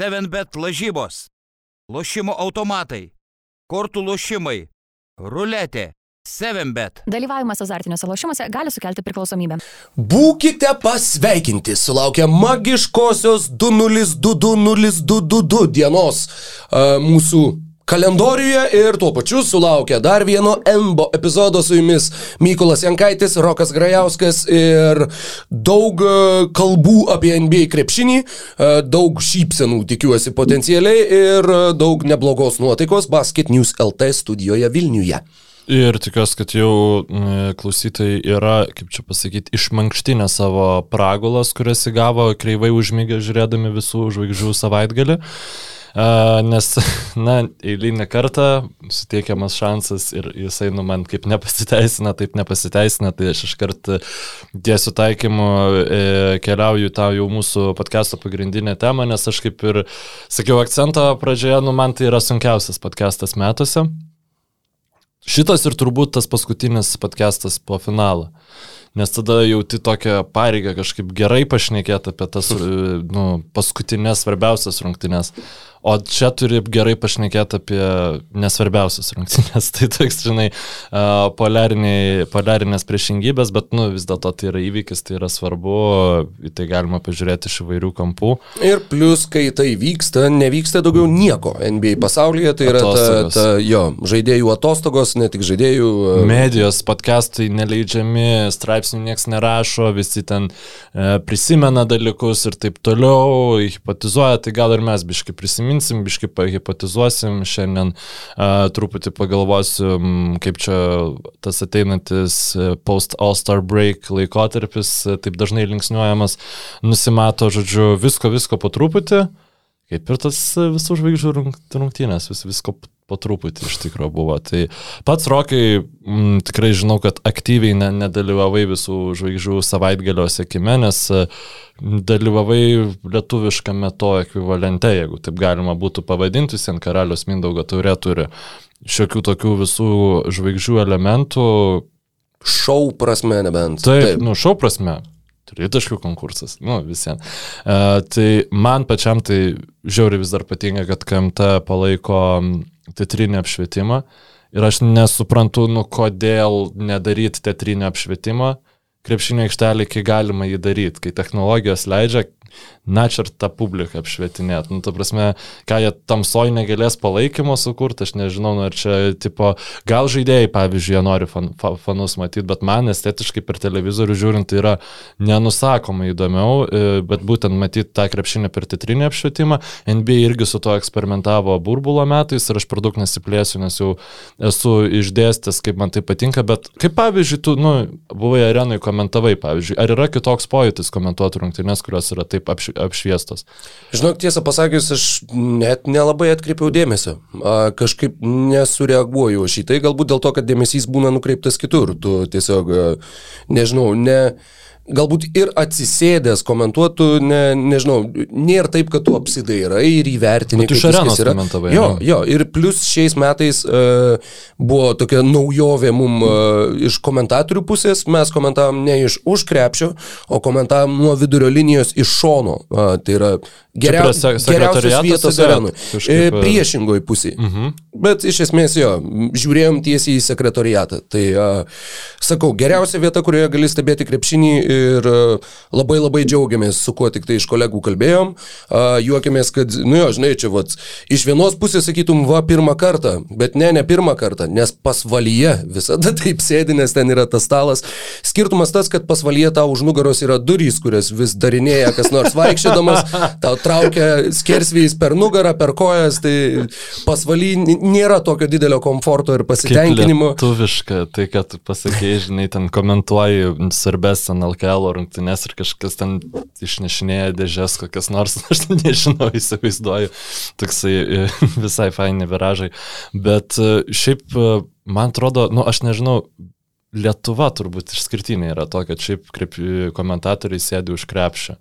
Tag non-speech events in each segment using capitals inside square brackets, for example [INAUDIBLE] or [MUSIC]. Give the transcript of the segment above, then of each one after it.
7bet lažybos, lošimo automatai, kortų lošimai, ruletė, 7bet. Dalyvavimas azartiniuose lošimuose gali sukelti priklausomybę. Būkite pasveikinti, sulaukia magiškosios 2022 dienos uh, mūsų kalendoriuje ir tuo pačiu sulaukia dar vieno NBO epizodo su jumis Mykolas Jankaitis, Rokas Grajauskas ir daug e, kalbų apie NBA krepšinį, e, daug šypsenų tikiuosi potencialiai ir e, daug neblogos nuotaikos Basket News LT studijoje Vilniuje. Ir tikiuosi, kad jau klausytojai yra, kaip čia pasakyti, išmankštinę savo pragulas, kurias įgavo kreivai užmygę žiūrėdami visų žvaigždžių savaitgalį. Nes, [LAUGHS] na, eilinį kartą suteikiamas šansas ir jisai, nu, man kaip nepasiteisina, taip nepasiteisina, tai aš iškart tiesiu taikymu e, keliauju tą jau mūsų podcast'o pagrindinę temą, nes aš kaip ir sakiau akcento pradžioje, nu, man tai yra sunkiausias podcast'as metuose. Šitas ir turbūt tas paskutinis podcastas po finalo. Nes tada jauti tokią pareigą kažkaip gerai pašnekėti apie tas nu, paskutinės svarbiausias rungtynės. O čia turi gerai pašnekėti apie nesvarbiausias rungtynės. [LAUGHS] Tai toks, žinai, poliarinės priešingybės, bet, nu, vis dėlto tai yra įvykis, tai yra svarbu, į tai galima pažiūrėti iš įvairių kampų. Ir plus, kai tai vyksta, nevyksta daugiau nieko NBA pasaulyje, tai yra atostogos. ta, ta, jo, žaidėjų atostogos, ne tik žaidėjų. Medijos, podcastai neleidžiami, straipsnių niekas nerašo, visi ten e, prisimena dalykus ir taip toliau, hipatizuoja, tai gal ir mes biškai prisiminėme prisiminsim, biškai pahipatizuosim, šiandien uh, truputį pagalvosim, kaip čia tas ateinantis post All-Star Break laikotarpis, taip dažnai linksniuojamas, nusimato, žodžiu, visko, visko po truputį, kaip ir tas visų žvaigždžių rungtynės, vis, visko po truputį iš tikrųjų buvo. Tai pats Rokai, m, mm, tikrai žinau, kad aktyviai ne, nedalyvavai visų žvaigždžių savaitgalio sėkime, nes dalyvavai lietuviškame to ekvivalente, jeigu taip galima būtų pavadinti, ant karalius Mindaugo taurė turi šiokių tokių visų žvaigždžių elementų. Šau prasme nebent. Taip, taip. nu, šau prasme. Tritaškių konkursas, nu visiems. Uh, tai man pačiam tai žiauri vis dar patinka, kad KMT palaiko teatrinį apšvietimą. Ir aš nesuprantu, nu kodėl nedaryti teatrinį apšvietimą. Krepšinio aikštelė, kai galima jį daryti, kai technologijos leidžia, na čia ir tą publiką apšvietinėt. Nu, ta prasme, ką jie tamsoj negalės palaikymo sukurti, aš nežinau, nu, ar čia, tipo, gal žaidėjai, pavyzdžiui, jie nori fan, fa, fanus matyti, bet man estetiškai per televizorių žiūrint tai yra nenusakomai įdomiau, e, bet būtent matyti tą krepšinį per titrinį apšvietimą. NBA irgi su to eksperimentavo burbulo metais ir aš per daug nesiplėsiu, nes jau esu išdėstęs, kaip man tai patinka, bet kaip pavyzdžiui, tu, nu, buvai arenai komentavai, pavyzdžiui, ar yra kitoks pojūtis komentuoti rungtynės, kurios yra taip apš, apšviestos. Žinok, tiesą pasakius, aš net nelabai atkreipiau dėmesio. Kažkaip nesureaguoju šitai, galbūt dėl to, kad dėmesys būna nukreiptas kitur. Tu tiesiog, nežinau, ne galbūt ir atsisėdęs komentuotų, ne, nežinau, nėra taip, kad tu apsidairai ir įvertini, kaip viskas yra. Jo, jo, ir plus šiais metais uh, buvo tokia naujovė mum uh, iš komentatorių pusės, mes komentavom ne iš už krepšio, o komentavom nuo vidurio linijos iš šono. Uh, tai yra geriau, geriausios vietos arenui. E, priešingoj pusėje. Uh mhm. -huh. Bet iš esmės jo, žiūrėjom tiesiai į sekretoriatą. Tai uh, sakau, geriausia vieta, kurioje gali stebėti krepšinį ir labai labai džiaugiamės, su kuo tik tai iš kolegų kalbėjom. Juokiamės, kad, nu jo, žinai, čia vat, iš vienos pusės sakytum, va, pirmą kartą, bet ne, ne pirmą kartą, nes pasvalyje visada [LAUGHS] taip sėdi, nes ten yra tas stalas. Skirtumas tas, kad pasvalyje tau už nugaros yra durys, kurias vis darinėja kas nors vaikščiodamas, tau traukia skersvėjais per nugarą, per kojas, tai pasvaly nėra tokio didelio komforto ir pasitenkinimo. Tuviška, tai kad pasakėjai, žinai, ten komentuoji svarbės NLK LKL rungtynes ir kažkas ten išnešinėja dėžės kokias nors, [LAUGHS] aš nežinau, įsivaizduoju, toksai e, [LAUGHS] visai faini viražai. Bet e, šiaip, e, man atrodo, nu aš nežinau, Lietuva turbūt išskirtinė yra to, kad šiaip komentatoriai sėdi už krepšio.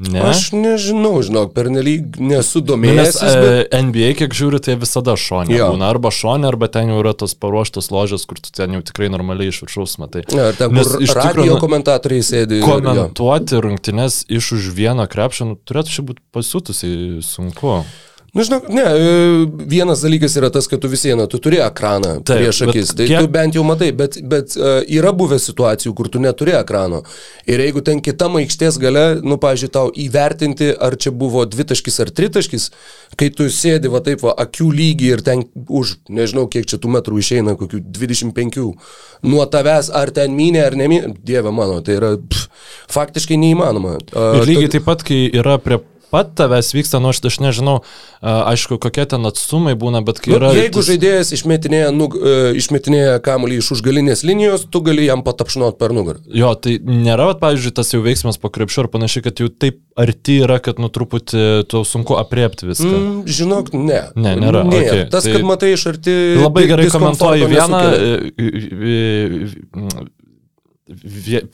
Ne. Aš nežinau, žinok, pernelyg nesu Nu, Nes domėjęs. bet... e, NBA, kiek žiūri, tai visada šonė. Jo. Būna arba šonė, arba ten jau yra tos paruoštos ložės, kur tu ten jau tikrai normaliai iš viršaus matai. Ar ten, Nes kur iš tikrųjų, nu, komentatoriai sėdi. ir- jo. Komentuoti rungtynes iš už vieno krepšio nu, turėtų šiaip būti pasiutusiai sunku. Nu, žinok, ne, e, vienas dalykas yra tas, kad tu vis viena, tu turi ekraną Taip, prieš akis, tai kiek- tu bent jau matai, bet, bet uh, yra buvę situacijų, kur tu neturi ekrano. Ir jeigu ten kitam aikštės gale, nu, pažiūrėjau, tau įvertinti, ar čia buvo dvitaškis ar tritaškis, kai tu sėdi va taip, va, akių lygį ir ten už, nežinau, kiek čia tų metrų išeina, kokių 25, nuo tavęs, ar ten minė, ar nemynė, dieve mano, tai yra pff, faktiškai neįmanoma. Uh, Ir lygiai taip pat, kai yra prie pat tavęs vyksta, nu aš, nežinau, aišku, kokie ten atstumai būna, bet kai Nu, yra... jeigu tas- žaidėjas išmetinėja, nu, išmetinėja kamuolį iš užgalinės linijos, tu gali jam patapšnot per nugarą. Jo, tai nėra, vat, pavyzdžiui, tas jau veiksmas po krepšiu ar panašiai, kad jau taip arti yra, kad nu truputį tau sunku apriepti viską. Mm. Žinok, ne. Ne, nėra, Ne, okei, tas, tai kad matai iš arti. Labai gerai komentuoji vieną, nesukelia.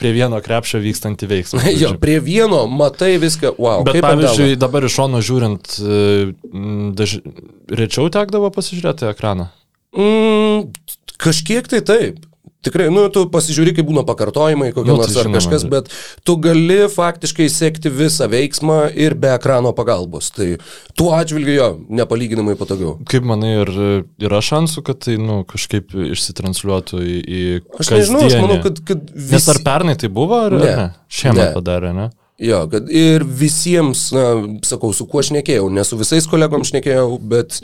Prie vieno krepšio vykstantį veiksmą. [LAUGHS] Jo, prie vieno matai viską, wow. Bet pavyzdžiui, delno. dabar iš šono žiūrint, e, daž... rečiau tekdavo pasižiūrėti ekraną. Mm, kažkiek tai taip. Tikrai, nu, tu pasižiūri, kaip būna pakartojimai, kokie Nu, tai nors ar žinoma. kažkas, bet tu gali faktiškai sekti visą veiksmą ir be ekrano pagalbos. Tai tuo atžvilgiu jo, nepalyginamai patogiau. Kaip manai, ar e, yra šansų, kad tai nu, kažkaip išsitransliuotų į... į Aš nežinau, aš manau, kad, kad Nes ar pernai tai buvo, ar Ne. ne? Šiemet padarė, ne? Jo, kad ir visiems, na, sakau, su kuo aš nekėjau, ne su visais kolegom šnekėjau, bet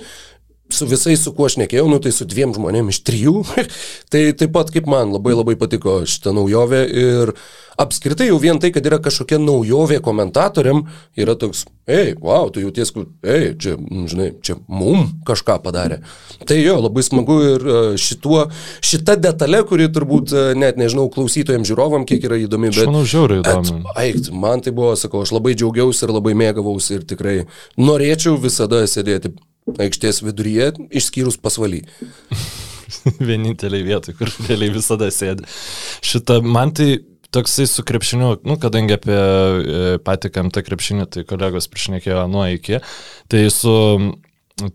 su visais, su kuo aš nekėjau, nu tai su dviem žmonėm iš trijų, [LAUGHS] tai taip pat kaip man labai labai patiko šitą naujovę ir apskritai jau vien tai, kad yra kažkokia naujovė komentatoriam, yra toks, ei, wow, tu jauties, ei, čia, žinai, čia mum kažką padarė. Tai jo, labai smagu ir e, šituo, šita detalė, kuri turbūt e, net nežinau klausytojams, žiūrovam, kiek yra įdomi, Aš bet... manau, žiauriai įdomu. Ait, man tai buvo, sakau, aš labai džiaugiausi ir labai mėgavausi ir tikrai norėčiau visada sėdėti aikštės viduryje, išskyrus pasvaly. [LAUGHS] Vieninteliai vietoj, kur realiai visada sėdi. Šitą, man tai toksai su krepšiniu, nu, kadangi apie e, patį KMT krepšinį, tai kolegos prišnekėjo nuo iki, tai su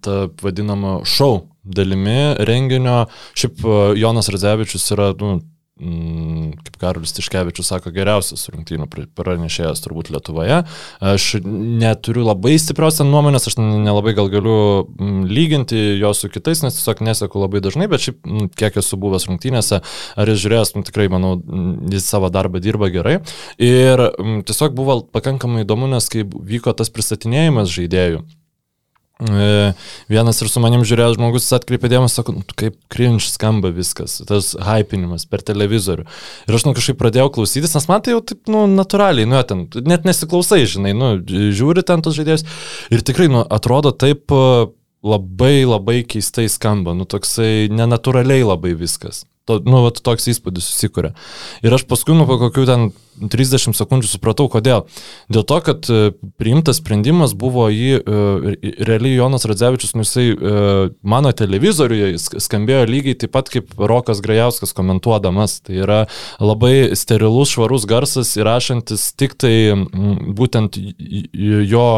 ta vadinama šou dalimi renginio, šiaip e, Jonas Radzevičius yra, nu, kaip Karolis Tiškevičius sako, geriausias rungtynių pr- pranešėjas turbūt Lietuvoje. Aš neturiu labai stiprios nuomonės, aš nelabai gal galiu mm, lyginti jo su kitais, nes tiesiog neseku labai dažnai, bet šiaip mm, kiek esu buvęs rungtynėse, ar jis žiūrėjęs, nu, tikrai manau, mm, jis savo darbą dirba gerai. Ir mm, tiesiog buvo pakankamai įdomu, nes kai vyko tas pristatinėjimas žaidėjų. E, Vienas ir su manim žiūrėjęs žmogus atkreipė dėmesį, sako, "Nu, kaip cringe skamba viskas, tas hypinimas per televizorių. Ir aš nu kažkaip pradėjau klausytis, nes man tai jau taip, nu, natūraliai, nu, ten, net nesiklausai, žinai, nu, žiūri ten tos žaidėjus. Ir tikrai, nu, atrodo taip e, labai, labai keistai skamba, nu, toksai nenatūraliai labai viskas. To, nu, vat, toks įspūdis susikūrė. Ir aš paskui, nu, po kokių ten 30 sekundžių supratau, kodėl. Dėl to, kad e, priimtas sprendimas buvo jį, e, realiai Jonas Radzevičius, nu, jisai e, mano televizoriuje skambėjo lygiai taip pat kaip Rokas Grajauskas komentuodamas. Tai yra labai sterilus, švarus garsas įrašantis tik tai būtent jo,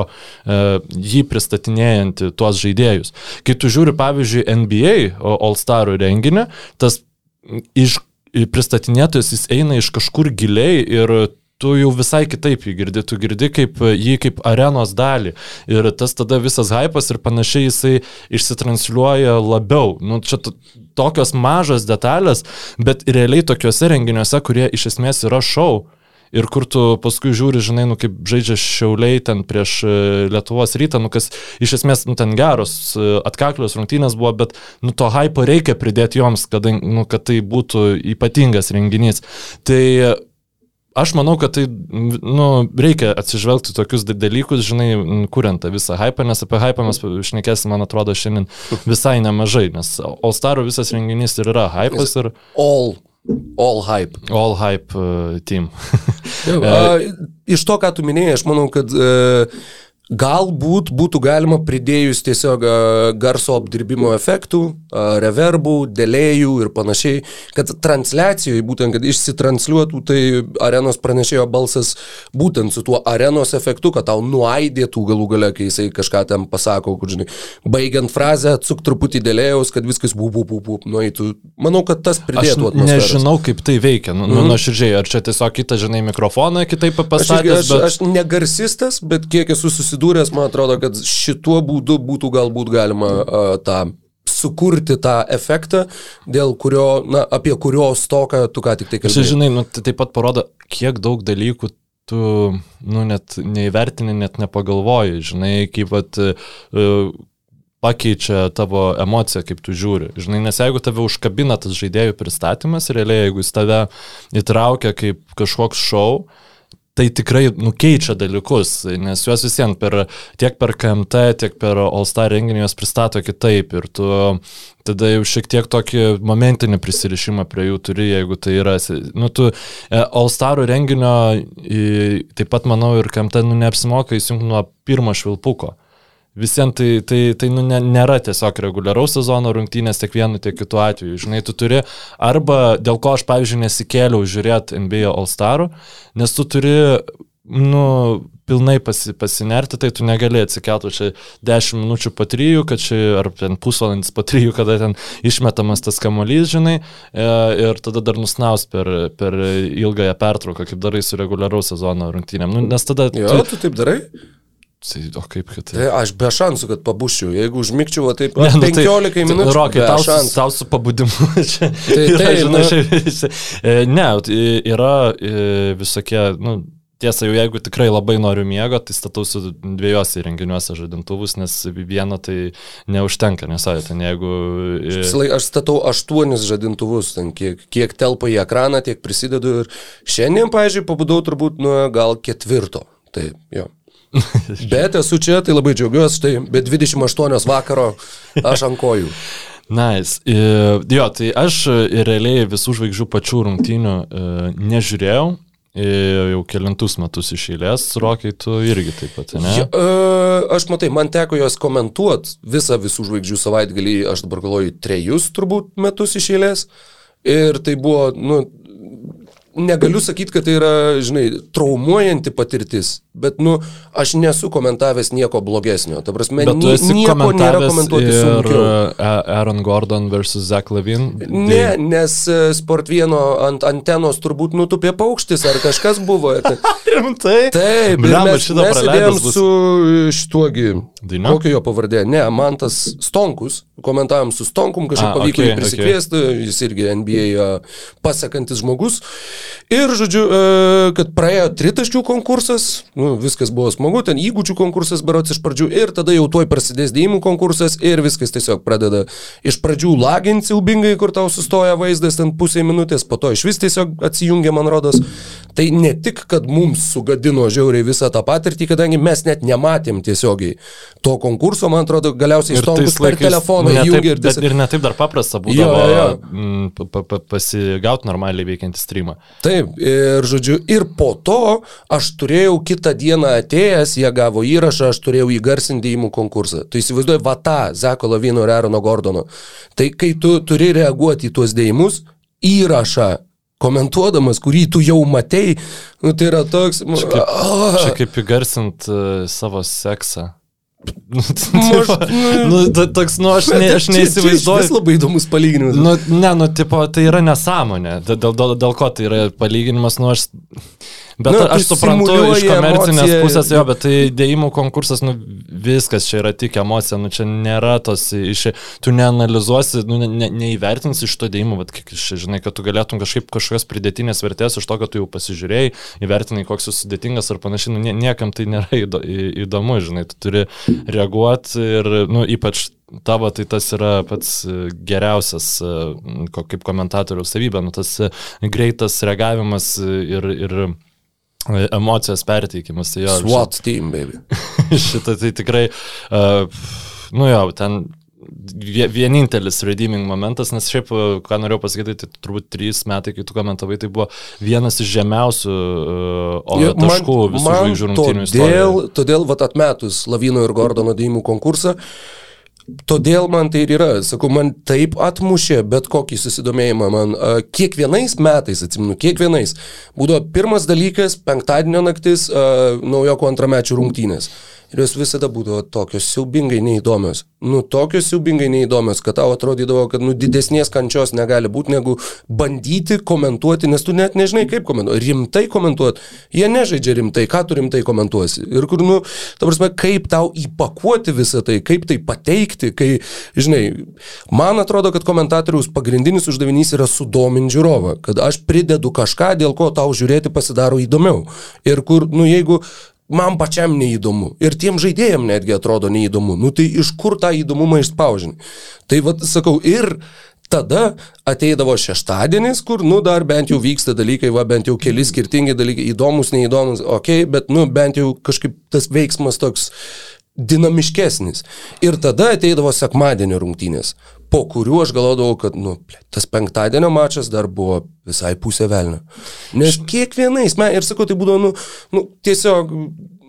jį pristatinėjantį tuos žaidėjus. Kai tu žiūri, pavyzdžiui, NBA All Starų renginį, tas iš pristatinėtojas jis eina iš kažkur giliai ir tu jau visai kitaip jį girdi, tu girdi kaip, jį kaip arenos dalį. Ir tas tada visas hypas ir panašiai jisai išsitransliuoja labiau. Nu, čia to- tokios mažos detalės, bet realiai tokiuose renginiuose, kurie iš esmės yra šou. Ir kur tu paskui žiūri, žinai, nu kaip žaidžia šiauliai ten prieš e, Lietuvos rytą, nu kas iš esmės, nu ten geros, e, atkaklios rungtynės buvo, bet, nu to hypo reikia pridėti joms, kad, nu, kad tai būtų ypatingas renginys. Tai e, aš manau, kad tai, nu, reikia atsižvelgti tokius da- dalykus, žinai, kuriant tą visą hypą, nes apie hypą mes šnekėsim, man atrodo, šiandien visai nemažai, nes All Starų visas renginys ir yra hypas ir All, all hype. All Hype uh, Team. [LAUGHS] A, iš to, ką tu minėjai, aš manau, kad e, Galbūt būtų galima pridėjus tiesiog a, garso apdirbimo efektų, a, reverbų, dėlėjų ir panašiai, kad transliacijoje būtent, kad išsitransliuotų tai arenos pranešėjo balsas būtent su tuo arenos efektu, kad tau nuaidėtų galų gale, kai jisai kažką ten pasako, kur žinai, baigiant frazę, atsuk truputį dėlėjus, kad viskas būtų, būtų, būtų, nueitų. Manau, kad tas Aš pridėtų atmosferos. nežinau, kaip tai veikia, nu, nu nuoširdžiai, ar čia tiesiog kitą, žinai, mikrofoną kitaip Aš, irgi- pastatęs, aš, bet... aš negarsistas, bet kiek esu susidūręs, man atrodo, kad šituo būdu būtų galbūt galima uh, tą sukurti tą efektą, dėl kurio, na, apie kurio stoką tu ką tik tai kalbėjai. žinai, nu, tai taip pat parodo, kiek daug dalykų tu, nu, net neįvertini, net nepagalvoji, žinai, kaip pat uh, pakeičia tavo emociją, kaip tu žiūri. Žinai, nes jeigu tave užkabina tas žaidėjų pristatymas, realiai, jeigu jis tave įtraukia kaip kažkoks šou, tai tikrai nukeičia dalykus, nes juos visiems per, tiek per KMT, tiek per All Star renginį juos pristato kitaip ir tu tada jau šiek tiek tokį momentinį prisirišimą prie jų turi, jeigu tai yra, nu tu e, All Star renginio taip pat manau ir KMT nu, neapsimoka įsijungti nuo pirmo švilpuko. Visiems tai, tai, tai nu, nėra tiesiog reguliaraus sezono rungtynės tiek vienu, tiek kitu atveju. Žinai, tu turi arba dėl ko aš, pavyzdžiui, nesikėliau žiūrėti NBA All Starų, nes tu turi, nu, pilnai pasi, pasinerti, tai tu negali atsikelti čia 10 minučių po 3, kad čia, ar ten pusvalandis po 3, kada ten išmetamas tas kamuolys, žinai, e, ir tada dar nusnaus per, per ilgąją pertrauką, kaip darai su reguliaraus sezono rungtynėm. Nu, nes tada... Jo, tu taip darai? Tai, o kaip kad tai... Tai aš be šansų, kad pabuščiau. Jeigu užmigčiau, va, taip, Ne, nu tai- 15 minučių. Rokai, tau, šansų. tau su pabudimu. [LAUGHS] čia Tai yra, taip, žinai, nu. e, ne, tai yra e, visokie, nu, tiesa, jau jeigu tikrai labai noriu miego, tai statausi dviejose renginiuose žadintuvus, nes vieno tai neužtenka, nes ai, ten jeigu... e, laiką Aš statau aštuonis žadintuvus, ten kiek, kiek telpa į ekraną, tiek prisidedu. Ir šiandien, pavyzdžiui, pabudau turbūt nuo gal ketvirto. Taip, jo. [LAUGHS] Bet esu čia, tai labai džiaugiuosi, štai be 28 vakaro aš ant kojų. [LAUGHS] Nice. E, Jo, tai aš e, realiai visų žvaigždžių pačių rungtynių e, nežiūrėjau. e, Jau kelintus metus iš eilės, Rokai, tu irgi taip pat, ne? Ja, uh, aš matai, man teko jos komentuoti visą visų žvaigždžių savaitgalį, aš dabar galvoju, trejus turbūt metus iš eilės. Ir tai buvo, nu, negaliu sakyti, kad tai yra, žinai, traumuojanti patirtis, bet, nu, aš nesu komentavęs nieko blogesnio. Ta prasme, Bet tu esi nieko nėra komentuoti sunkiau. e, Aaron Gordon versus Zach Levine. Ne, nes e, Sport vieno ant antenos turbūt nutupė paukštis ar kažkas buvo. [LAUGHS] Tai- Rimtai? Taip, Blemba, mes, mes sėdėjom bus. su šituogi. Daina? Kokia jo pavardė? Ne, Mantas Stonkus. Komentavom su Stonkum, kažkaip pavyko okei, jį prisikviesti, jis irgi NBA pasakantis žmogus. Ir, žodžiu, e, kad praėjo tritaškių konkursas, nu, viskas buvo smagu, ten įgūdžių konkursas berots iš pradžių ir tada jau tuoj prasidės dėjimų konkursas ir viskas tiesiog pradeda iš pradžių laginti ilbingai, kur tau sustoja vaizdas ten pusė minutės, po to iš vis tiesiog atsijungia, man rodos. Tai ne tik, kad mums sugadino žiauriai visą tą patirtį, kadangi mes net nematėm tiesiogiai to konkurso, man atrodo, galiausiai Ir Stonkus tais per telefoną taip, ir tiesiog... ir ne taip dar paprasta būdavo jo, jo. mm, pa- pa- pa- pasigauti normaliai veikiantį streamą. Taip, ir žodžiu, ir po to aš turėjau kitą dieną atėjęs, jie gavo įrašą, aš turėjau įgarsinti dėjimų konkursą. Tu įsivaizduoji, va tą Zeko Lavino ir Aarono Gordono. Tai kai tu turi reaguoti į tuos dėjimus, įrašą komentuodamas, kurį tu jau matei, nu, tai yra toks... Čia kaip, Ah, čia kaip įgarsint uh, savo seksą. Nu, Maž- tipo, nu, toks, nu, aš, ne, aš neįsivaizduoju. išvis labai įdomus palyginimas. Nu, ne, nu, tipo, tai yra nesąmonė. Dėl, dėl, dėl ko tai yra palyginimas, nu, aš... Bet Nu, aš suprantu iš komercinės emociją. pusės jo, bet tai dėjimų konkursas, nu, viskas čia yra tik emocija, nu, čia nėra tos iš... Tu neanalizuosi, nu, ne, ne, neįvertinsi iš to dėjimų, bet kiek iš, žinai, kad tu galėtum kažkaip kažkokios pridėtinės vertės iš to, kad tu jau pasižiūrėjai, įvertinai, koks jis sudėtingas ar panašiai, nu, nie, niekam tai nėra [LAUGHS] įdomu, žinai, tu turi reaguoti ir, nu, ypač tavo tai tas yra pats geriausias kaip komentatoriaus savybė, nu, tas greitas reagavimas ir, ir emocijos perteikimas. Tai jo, SWAT team, baby. [LAUGHS] šitą tai tikrai, uh, nu jo, ten vie- vienintelis redeeming momentas, nes šiaip, e, ką norėjau pasakyti, tai turbūt trys metai, kai tu komentavai, tai buvo vienas iš žemiausių uh, Jo, taškų visų žvaigždžių rungtynių todėl, istorijoje. todėl vat, atmetus Lavino ir Gordono dėjimų konkursą, todėl man tai ir yra, sakau, man taip atmušė bet kokį susidomėjimą, man a, kiekvienais metais, atsimenu, kiekvienais, būdavo pirmas dalykas, penktadienio naktis, a, naujoko antramečių rungtynės. Ir jos visada būdavo tokios siaubingai neįdomios. Nu, tokios siaubingai neįdomios, kad tau atrodydavo, kad nu, didesnės kančios negali būti, negu bandyti komentuoti, nes tu net nežinai, kaip komentuoti. Rimtai komentuoti. Jie nežaidžia rimtai, ką tu rimtai komentuosi. Ir kur, nu, ta prasme, kaip tau įpakuoti visą tai, kaip tai pateikti, kai, žinai, man atrodo, kad komentatoriaus pagrindinis uždavinys yra sudominti žiūrovą, kad aš pridedu kažką, dėl ko tau žiūrėti pasidaro įdomiau. Ir kur, nu, jeigu man pačiam neįdomu. Ir tiem žaidėjim netgi atrodo neįdomu. Nu tai iš kur tą įdomumą išspaužinai? Tai vad sakau, ir tada ateidavo šeštadienis, kur, nu, dar bent jau vyksta dalykai, va, bent jau keli skirtingi dalykai, įdomus, neįdomus, okei, okay, bet, nu, bent jau kažkaip tas veiksmas toks dinamiškesnis. Ir tada ateidavo sekmadienio rungtynės, po kurių aš galvodavau, kad, nu, tas penktadienio mačas dar buvo visai pusė velnio. Nes kiekvienais, me, ir sakau, tai būdavo, nu, nu tiesiog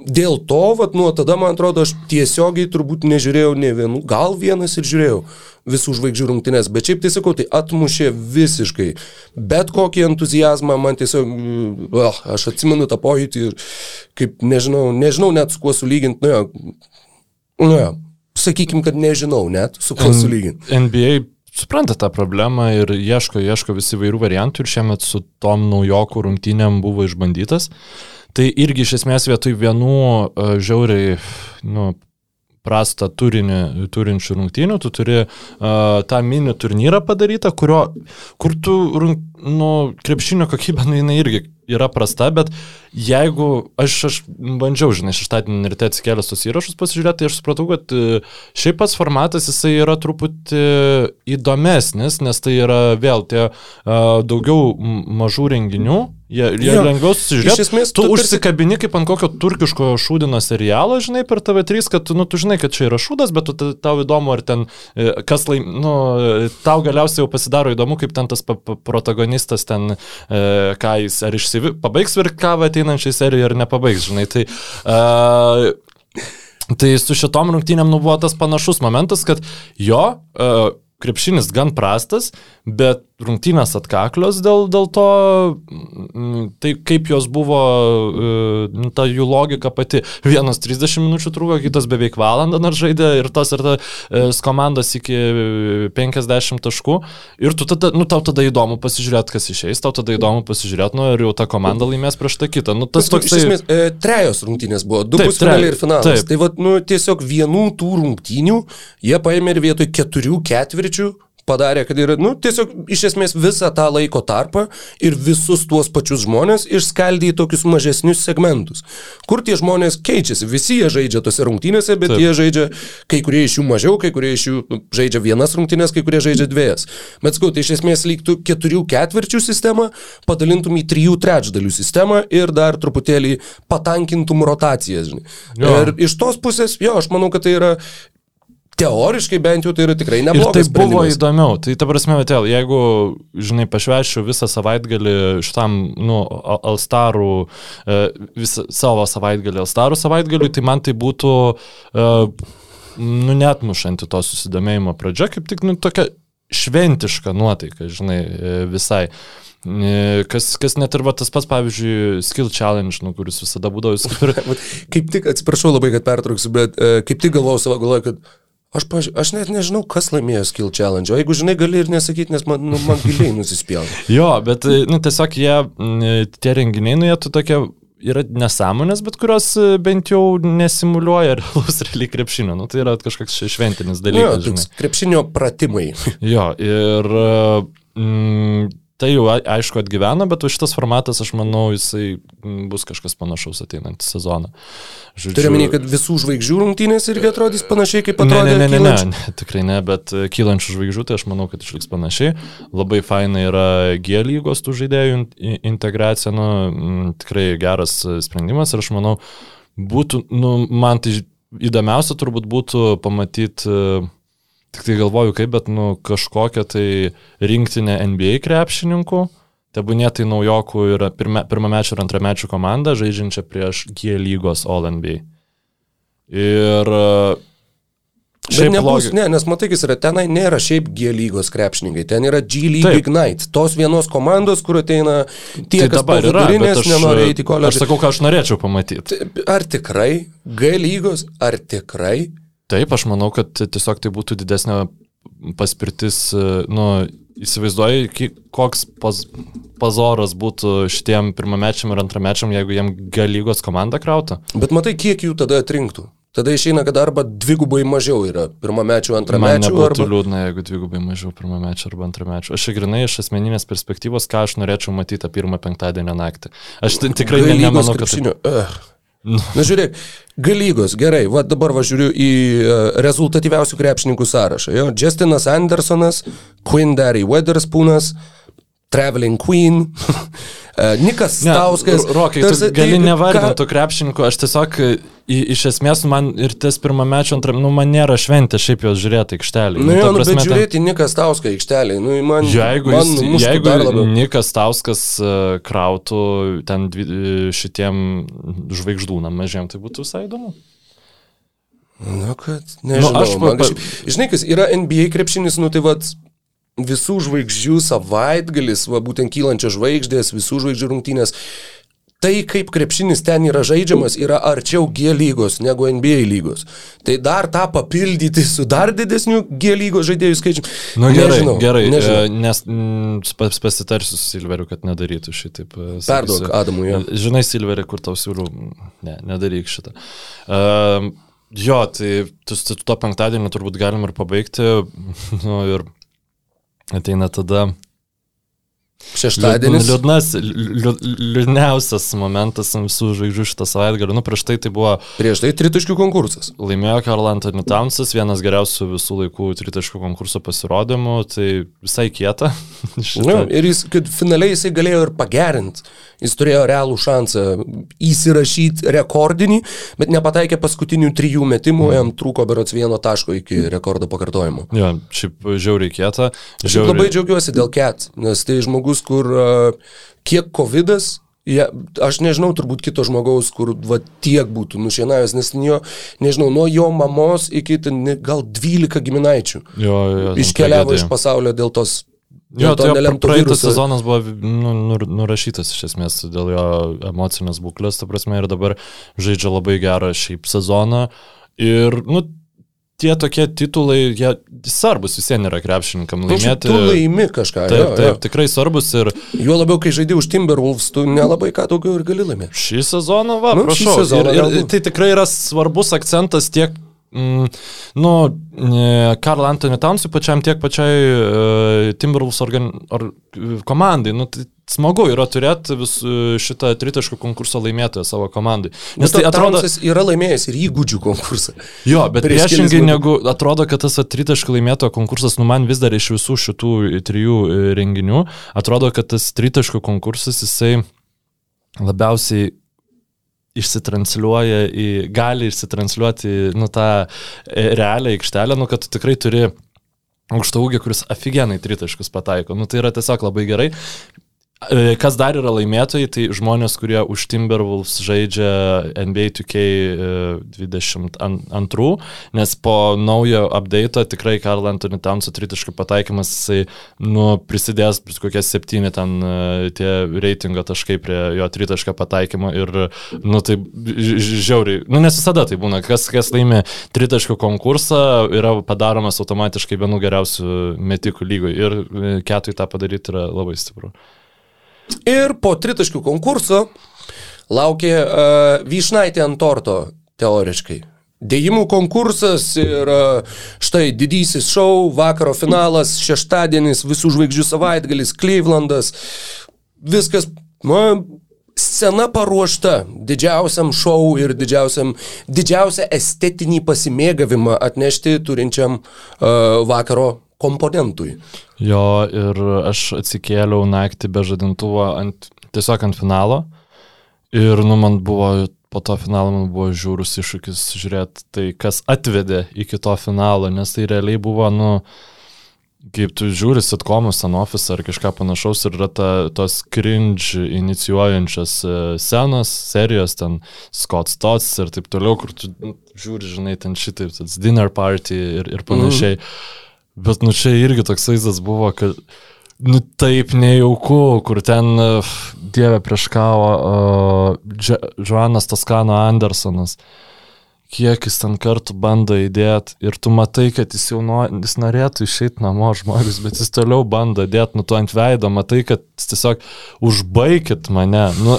dėl to, vat, nuo tada, man atrodo, aš tiesiogiai turbūt nežiūrėjau ne vienų, gal vienas ir žiūrėjau visų žvaigždžių rungtynės, bet šiaip tai sakau, tai atmušė visiškai. Bet kokį entuzijazmą man tiesiog, oh, aš atsimenu tą pojūtį ir kaip nežinau, nežinau net su kuo sulyginti, nu jo, nu jo, sakykim, kad nežinau net su kuo sulyginti. NBA supranta tą problemą ir ieško, ieško visi vairių variantų ir šiemet su tom naujokų rungtynėm buvo išbandytas. Tai irgi iš esmės vietoj vienų uh, žiauriai, nu, prastą turinį turinčių rungtynių, tu turi uh, tą mini turnyrą padarytą, kurio, kur tu, rung, nu, krepšinio kokybė, nu, jinai irgi yra prasta, bet jeigu aš, aš bandžiau, žinai, šeštadienį ryte atsikėlęs tos įrašus pasižiūrėti, tai aš supratau, kad e, šiaip pats formatas jisai yra truputį įdomesnis, nes tai yra vėl tie uh, daugiau mažų renginių, jie, jie Jo. lengviau Iš susižiūrėti. esmės, Tu tu užsikabini kaip ant kokio turkiško šūdino serialo, žinai, per TV3, kad nu, tu žinai, kad čia yra šūdas, bet tu, ta- tau įdomu, ar ten e, kas laim, nu, tau galiausiai jau pasidaro įdomu, kaip ten tas pa, protagonistas ten, e, ką jis, ar išsivi, pabaigs virkavą ateinančiai serijai, ar nepabaigs, žinai. Tai, e, Tai su šitom rungtynėm nu buvo tas panašus momentas, kad jo, uh, krepšinis gan prastas, bet rungtynės atkaklios dėl, dėl to, tai kaip jos buvo, uh, nu, ta jų logika pati. Vienas 30 minučių truko, kitas beveik valandą dar žaidė ir tas ir tas uh, komandos iki 50 taškų. Ir tu tada, nu, tau tada įdomu pasižiūrėti, kas išeis, tau tada įdomu pasižiūrėti, nu, ir jau ta komanda laimės prieš tą kitą. Nu, tas toks, iš esmės, e, trejos rungtynės buvo, du Taip, pusfinaliai tre- ir finalas. taip. Tai vad, nu, tiesiog vienų tų rungtynių jie paėmė ir vietoj keturių ketvirčių padarė, kad yra, nu, tiesiog iš esmės visą tą laiko tarpą ir visus tuos pačius žmonės išskaldė į tokius mažesnius segmentus, kur tie žmonės keičiasi. Visi jie žaidžia tose rungtynėse, bet Taip. Jie žaidžia, kai kurie iš jų mažiau, kai kurie iš jų nu, žaidžia vienas rungtynės, kai kurie žaidžia dviejas. Bet sakau, tai iš esmės lygtų keturių ketvirčių sistemą, padalintum į trijų trečdalių sistemą ir dar truputėlį patankintum rotacijas. Ir iš tos pusės, jo, aš manau, kad tai yra teoriškai bent jau tai yra tikrai Ir neblogas. tai buvo sprendimas. įdomiau. Tai ta prasme, vėl, jeigu, žinai, pašvešiu visą savaitgalį šitam, nu, Al- Alstarų, e, visą savo savaitgalį, Alstarų savaitgalį, tai man tai būtų, e, nu, net mušanti to susidomėjimo pradžia, kaip tik, nu, tokia šventiška nuotaika, žinai, e, visai. Kas, kas net ir va, tas pats, pavyzdžiui, Skill Challenge, nu, kuris visada būdavo, kaip ir [LAUGHS] Kaip tik, atsiprašau labai, kad pertrauksiu, bet kaip tik galvojau savo galvoje, kad aš, paž... aš net nežinau, kas laimėjo Skill Challenge. O jeigu žinai, gali ir nesakyti, nes man, nu, man [LAUGHS] giliai nusispjauna. Jo, bet, e, nu, tiesiog jie, tie renginiai, nu, jie tu tokie yra nesąmonės, bet kurios e, bent jau nesimuliuoja realus [LAUGHS] realiai krepšinio. Nu, tai yra kažkoks šventinis Nu, jo, dalykas. žinai. krepšinio pratimai. Jo, ir mm, tai jau aišku atgyvena, bet šitas formatas, aš manau, jisai bus kažkas panašaus ateinantį sezoną. Žodžiu, Turiu menį, kad visų žvaigždžių rungtynės irgi atrodys panašiai, kaip Ne, atrodė ne, ne, ne, ne, kylančių. ne, tikrai ne, bet e, kylančių žvaigždžių tai aš manau, kad išliks panašiai. Labai faina yra G lygos tų žaidėjų integracija, nu, tikrai geras e, sprendimas ir aš manau, būtų, nu, man tai įdomiausia turbūt būtų pamatyti Tik tai galvoju, kaip, bet nu, kažkokią tai rinktinę NBA krepšininkų, tebūnė tai naujokų ir pirma, pirmamečio ir antramečio komanda, žaidžiančia prieš G lygos All NBA. Ir Bet nebus, logi... ne, nes matai, kas yra, tenai nėra šiaip G lygos krepšininkai, ten yra G League Taip. Ignite, tos vienos komandos, kur ateina tie, tai kas yra, aš nenori eiti į koledžą. Aš sakau, ką aš norėčiau pamatyti. Ar tikrai G lygos, ar tikrai? Taip, aš manau, kad tiesiog tai būtų didesnė paspirtis, nu, įsivaizduoji, koks paz, pazoras būtų šitiem pirmamečiam ir antramečiam, jeigu jiem G lygos komanda krautų. Bet matai, kiek jų tada atrinktų? Tada išeina, kad arba dvigubai mažiau yra pirmamečių, antramečių. Man arba... liūdna, jeigu dvigubai mažiau pirmamečių arba antramečių. Aš grinai iš asmeninės perspektyvos, ką aš norėčiau matyti tą pirmą penktadienio naktį. Aš tikrai ne, nemanau, kad... Tai... Uh. Na žiūrėk, galygos, gerai, va dabar važiuoju į uh, rezultatyviausių krepšininkų sąrašą. Jo, Justinas Andersonas, Quinn Derry Weatherspoons, Traveling Queen, [LAUGHS] Nikas Stauskas. Rokai, tu gali nevardinti ką... krepšininkų, aš tiesiog iš esmės man ir tas pirmamečio antram, nu man nėra šventė šiaip jos žiūrėti aikštelį. Nu, nu, jo, nu, prasme, bet žiūrėti ten... Nikas Tauską aikštelį, nu man. Jeigu, man jis, jeigu Nikas Tauskas uh, krautų ten dvi, šitiem žvaigždūnam mažiem, tai būtų visai įdomu. Na, kad, nežinau. Nu, aš, man, kažkaip, žinai, kas yra NBA krepšinis, nu tai vad visų žvaigždžių savaitgalis, va būtent kylančios žvaigždės, visų žvaigždžių rungtynės tai, kaip krepšinis ten yra žaidžiamas, yra arčiau G lygos negu NBA lygos. Tai dar tą papildyti su dar didesniu G lygos žaidėjų skaičiu. Na nu, gerai, nežinau, gerai, nežinau. E, nes m, pasitarsiu su Silveriu, kad nedarytų šitaip. E, Perduok Adamui. Ja. Žinai, Silveri, kur tau siūliu, ne, nedaryk šitą. Uh, jo, tai tu, tu to penktadienį turbūt galim ir pabaigti. [LAUGHS] Nu, ir ateina tada Šeštadienis. Liūdnas, liūdniausias momentas visų žvaigždžių šitą savaitgalį. Nu, prieš tai tai buvo. Prieš tai tritaškių konkursas. Laimėjo Karl Anthony Townsas, vienas geriausių visų laikų tritaškių konkurso pasirodymų. Tai visai kieta. [LAUGHS] nu, ir jis, kad finaliai jisai galėjo ir pagerinti. Jis turėjo realų šansą įsirašyti rekordinį, bet nepataikė paskutinių trijų metimų, mm. jam trūko berots vieno taško iki rekordo pakartojimo. Jo, šiaip žiauriai kieta. Žiauriai... Aš labai džiaugiuosi dėl Ket, nes tai žmogus žmogus, kur kiek COVID, ja, aš nežinau turbūt kito žmogaus, kur va, tiek būtų nušienavęs, nes jo, nežinau, nuo jo mamos iki ten, gal 12 giminaičių jo, jo, iškeliavo iš pasaulio dėl tos Jo, tai praeitas sezonas buvo nu, nur, nurašytas iš esmės dėl jo emocinės būklės, ta prasme, ir dabar žaidžia labai gerą šiaip sezoną. Ir, nu, tie tokie titulai, jie svarbus visiems yra krepšininkam laimėti. Tu laimi kažką. Taip, jo, taip, jo. tikrai svarbus ir... Juo labiau, kai žaidži už Timberwolves, tu nelabai ką daugiau ir gali laimėti. Šį sezoną, va, nu, prašau. Sezoną, ir, ir, tai tikrai yra svarbus akcentas tiek Mm, nu, Karl Anthony Townsui pačiam tiek pačiai uh, Timberwolves organ, or, komandai. Nu, tai smagu yra turėti vis šitą tritaškų konkursą laimėtoją savo komandai. Nes tai atrodo, jis yra laimėjęs ir įgūdžių konkursą. Jo, bet priešingai negu atrodo, kad tas tritaškų laimėtojo konkursas, nu man vis dar iš visų šitų trijų e, renginių, atrodo, kad tas tritaškų konkursas jisai labiausiai išsitransliuoja į, gali išsitransliuoti, nu, tą e, realią aikštelę, nu, kad tu tikrai turi aukštą ūgį, kuris aфиgenai tritaškus pataiko. Nu, tai yra tiesiog labai gerai. E, kas dar yra laimėtojai, tai žmonės, kurie už Timberwolves žaidžia NBA 2K22, nes po naujo update tikrai Karl Anthony Towns'o tritaškų pataikymas, jisai nu, prisidės kokie septyni ten e, tie reitingo taškai prie jo tritašką pataikymo ir, nu, tai žiauriai, nu, nes visada tai būna, kas, kas laimė tritaškų konkursą, yra padaromas automatiškai vienu geriausių metikų lygoj ir e, ketui tą padaryti yra labai stipru. Ir po tritaškių konkurso laukė uh, vyšnaitė ant torto, teoriškai. Dėjimų konkursas ir štai didysis šou, vakaro finalas, šeštadienis, visų žvaigždžių savaitgalis, Clevelandas. Viskas, na, scena paruošta didžiausiam šou ir didžiausiam, didžiausią estetinį pasimėgavimą atnešti turinčiam uh, vakaro komponentui. Jo, ir aš atsikėliau naktį be žadintuvo ant, tiesiog ant finalo. Ir, nu, man buvo po to finalo man buvo žiūrus iššūkis žiūrėti tai, kas atvedė iki to finalo, nes tai realiai buvo, nu, kaip tu žiūri sitkomus ant office ar kažką panašaus ir yra ta, tos cringe inicijuojančios e, scenos, serijos, ten Scott Stotts ir taip toliau, kur tu nu, žiūri, žinai, ten šitaip, tas dinner party ir, ir panašiai. Mm. Bet, nu, čia irgi toks vaizdas buvo, kad, nu, taip nejauku, kur ten, uh, dieve prieš kavo, uh, Joanas Toskano Andersonas. Uh, kiek jis ten kartų bando įdėti ir tu matai, kad jis jau nuo, jis norėtų išeiti namo žmogus, bet jis toliau bando dėti, nu tu ant veido, matai, kad tiesiog užbaikit mane. Nu,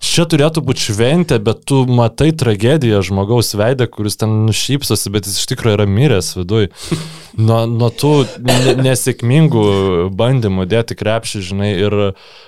čia turėtų būti šventė, bet tu matai tragediją žmogaus veidą, kuris ten nušypsosi, bet jis iš tikrųjų yra miręs viduj. Nuo, nuo tų nesėkmingų bandymų dėti krepšį, žinai, ir,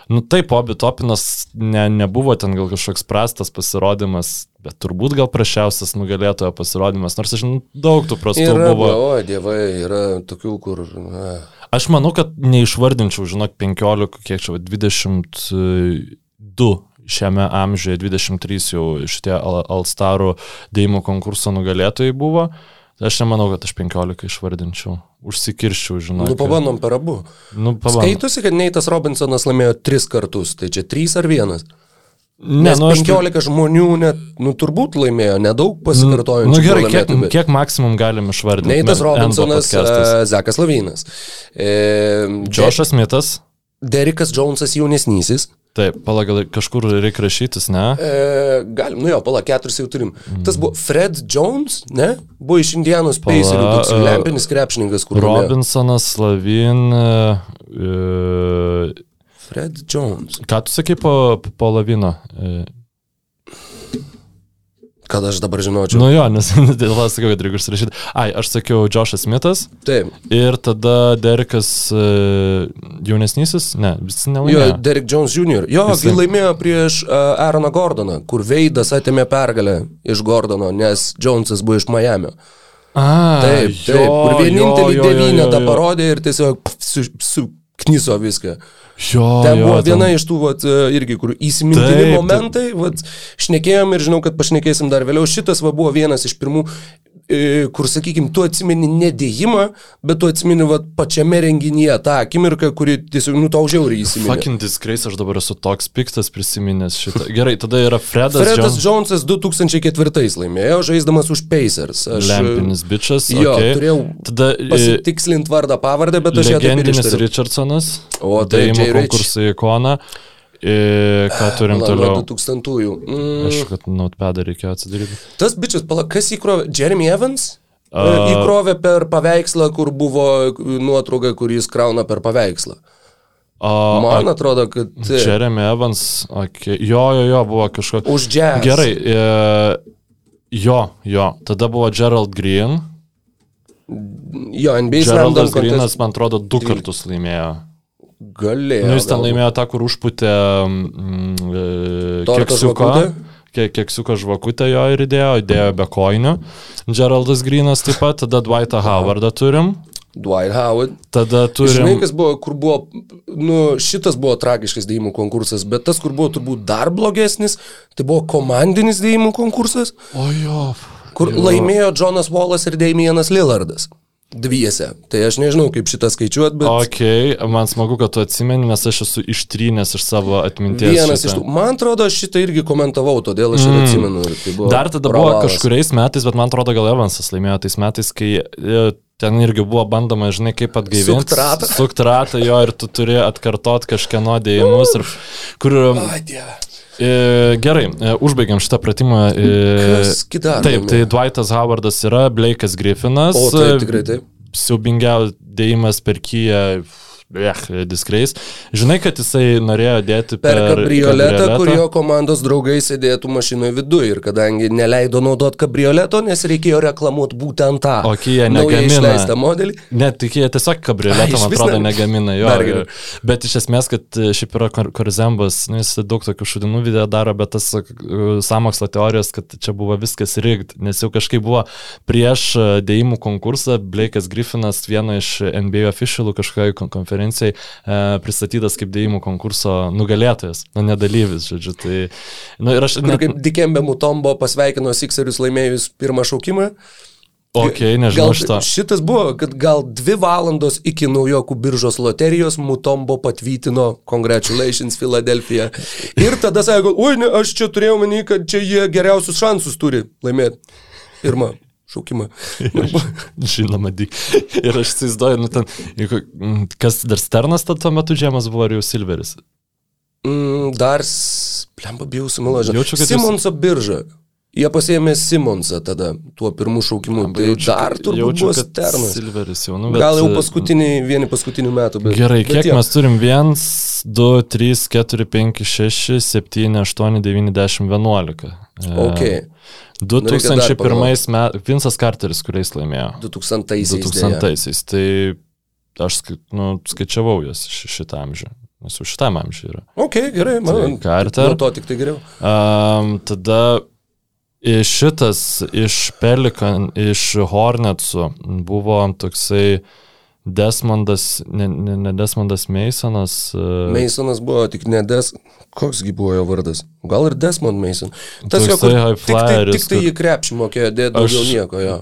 nu taip, Obi Topinas ne, nebuvo ten gal kažkoks prastas pasirodymas, bet turbūt gal prašiausias nugalėtojo pasirodymas, nors aš žinau, daug tų prastų yra, buvo. O, dievai, yra tokių, kur... Na. Aš manau, kad neišvardinčiau, žinok, 15, kiek čia, 22 šiame amžiuje, 23 jau šitie Alstarų dėjimų konkurso nugalėtojai buvo. Aš nemanau, kad aš 15 išvardinčiau. Užsikirščiau, žinau. Nu, pabandom per abu. Nu, pabandom. Skaitusi, kad Neitas Robinsonas laimėjo 3 kartus, tai čia 3 ar 1? Ne, Nes nu, aš 15 tai... žmonių net, nu, turbūt laimėjo, nedaug pasikartojančių. Nu, gerai, kiek, bet- kiek maksimum galim išvardinti? Neitas Robinsonas, uh, Zekas Lavynas. E, Džošas Mitas. Derikas Jonesas jaunesnysis. Taip, palagal, kažkur reikia rašytis, ne? E, galim, nu jo, pala, keturis jau turim. Mm. Tas buvo Fred Jones, ne? Buvo iš Indianos Pacerių, toks e, lempinis krepšininkas, kur. Robinsonas, Lavin. E, Fred Jones. ką tu sakai po, po Lavino? E, Kad aš dabar žinočiau. nu jo, nes [LAUGHS] dėl to sakiau, kad reikia užsirašyti. Ai, aš sakiau Džošas Mitas Taip. ir tada Derikas e, jaunesnysis, ne, visi Jo, nelaimėjo. Derek Jones Jr. Jo, kai laimėjo prieš uh, Aaroną Gordoną, kur Veidas atėmė pergalę iš Gordono, nes Jonesas buvo iš Miami. A, Taip, taip, jo, kur vienintelį jo, jo, jo, devynetą jo. parodė ir tiesiog su, su knyso viską. Jo, Ten jo, buvo ten- viena iš tų, vat, e, irgi, kur įsimintini momentai, vat, šnekėjom ir žinau, kad pašnekėsim dar vėliau. Šitas va, buvo vienas iš pirmų, kur, sakykime, tu atsimeni nedėjimą, bet tu atsimeni vat, pačiame renginyje tą akimirką, kuri tiesiog, nu, tau žiauriai įsiminė. Fucking disgrace, aš dabar esu toks piktas prisiminęs šitą. Gerai, tada yra Fredas. Fredas Jones. Jonesas 2004 laimėjo, žaisdamas už Pacers. Aš, Lempinis bičias. Jo, okay. turėjau Tada e, pasitikslint vardą pavardę, bet aš ją ir legendinis. Richardsonas. O, tai Dėjimo konkursų ikona. E, ką turim Pala, toliau? nuo 2000-ųjų. Mm, Aš, kad notepadą reikėjo atsidaryti. tas bičias, pala, kas įkrovė? Jeremy Evans? Uh, įkrovė per paveikslą, kur buvo nuotrauka, kur jis krauna per paveikslą. O, Man atrodo, kad... Jeremy Evans. Okay. Jo, jo, jo, buvo kažkoks. Už jazz. Gerai. E, jo, jo. Tada buvo Gerald Green. Jo, NBA Geraldas Greenas, man atrodo, du kartus laimėjo. Galėjo. Nu, jis ten laimėjo tą, kur užputė mm, e, Torto keksiuko. žvakutę? Jo ir įdėjo, įdėjo be koinių. Geraldas Greenas taip pat, tada Dwightą Howardą turim. Dwight Howard. Tada Žinai, turim... kas buvo, kur buvo, nu, šitas buvo tragiškas dėjimų konkursas, bet tas, kur buvo turbūt dar blogesnis, tai buvo komandinis dėjimų konkursas, O jo. kur Jo. laimėjo Jonas Wallas ir Damienas Lillardas. Dviese. Tai aš nežinau, kaip šitą skaičiuot, bet... Ok, man smagu, kad tu atsimeni, nes aš esu ištrynęs iš savo atminties. Vienas šitą. iš tų. Man atrodo, aš šitą irgi komentavau, todėl aš ir atsimenu. Ir tai buvo Dar tada buvo pravalas. kažkuriais metais, bet man atrodo, gal Evansas laimėjo tais metais, kai e, ten irgi buvo bandoma, žinai, kaip atgaivinti. Sukt ratą. Suktratą jo ir tu turi atkartot kažkieno dėjimus. Ir, kur, Ai, dieve. E, gerai, e, užbaigiam šitą pratimą. E, Kas kita? taip, tai Dwightas Howardas yra, Blake'as Griffinas. O, taip, tikrai taip. Siaubingiausias dėjimas per Kiją. Ech, diskreis. Žinai, kad jisai norėjo dėti Per per, kabrioletą, kur jo komandos draugai sėdėtų mašinoje viduje ir kadangi neleido naudoti kabrioleto, nes reikėjo reklamuoti būtent tą O naujai negamina. modelį. Net tik jie tiesiog kabrioletą, [LAUGHS] man atrodo, ne- negamina jo. Geriau. Bet iš esmės, kad e, šiaip yra Kor- Korzembas, nu, jis daug tokių šudinų video daro, bet tas e, samokslo teorijos, kad čia buvo viskas rigged, nes jau kažkaip buvo prieš e, dėjimų konkursą, Blake'as Griffinas, vieno iš NBA officialų kažkokiai kon- konferencijai konferencijai e, pristatytas kaip dėjimų konkurso nugalėtojas, nu, nedalyvis, žodžiu. Tai, nu, ir aš Net... Kaip Dikembe Mutombo pasveikino Sixerius laimėjus pirmą šaukimą. Ok, nežinau gal, šito. Šitas buvo, kad gal dvi valandos iki naujokų biržos loterijos Mutombo patvytino Congratulations Philadelphia. Ir tada sako, oi, ne, aš čia turėjau menį, kad čia jie geriausius šansus turi laimėti. Pirmą šaukimą. [LAUGHS] Žinoma, dy. [LAUGHS] Ir aš įsivaizduoju, nu ten, mm, kas dar Sternas tuo metu žemas buvo ar jau Silveris. Mm, dar, blemba, bijau sumeluoti. Kad jūs- Simonso birža. Jie pasėmė Simonsą tada, tuo pirmu šaukimu. Tai dar turbūt jaučiu, buvo kad Sternas. Silveris jau, nu, bet, Gal jau e, paskutiniai, vieni paskutinių metų. Bet, Gerai, bet kiek tiek. mes turim? 1, 2, 3, 4, 5, 6, 7, 8, 9, 10, 11. E, Ok. 2001 metais Vinsas Carteris, kuriais laimėjo. 2000-aisiais. 2000-aisiais. Tai aš nu, skaičiavau jas ši- šitą amžių. Nes jau šitam amžiui yra. Ok, gerai, man. Tai Carter. Nuo to tik tai geriau. Um, tada šitas iš Pelikan, iš Hornetsų buvo toksai Desmondas, ne, ne, ne Desmondas Masonas. Uh, Masonas buvo tik ne Des. Koksgi buvo jo vardas? Gal ir Desmond Mason. Tas jo, kur tik tai, flyeris, tik tai jį krepšį mokėjo dėti daugiau Aš- nieko jo.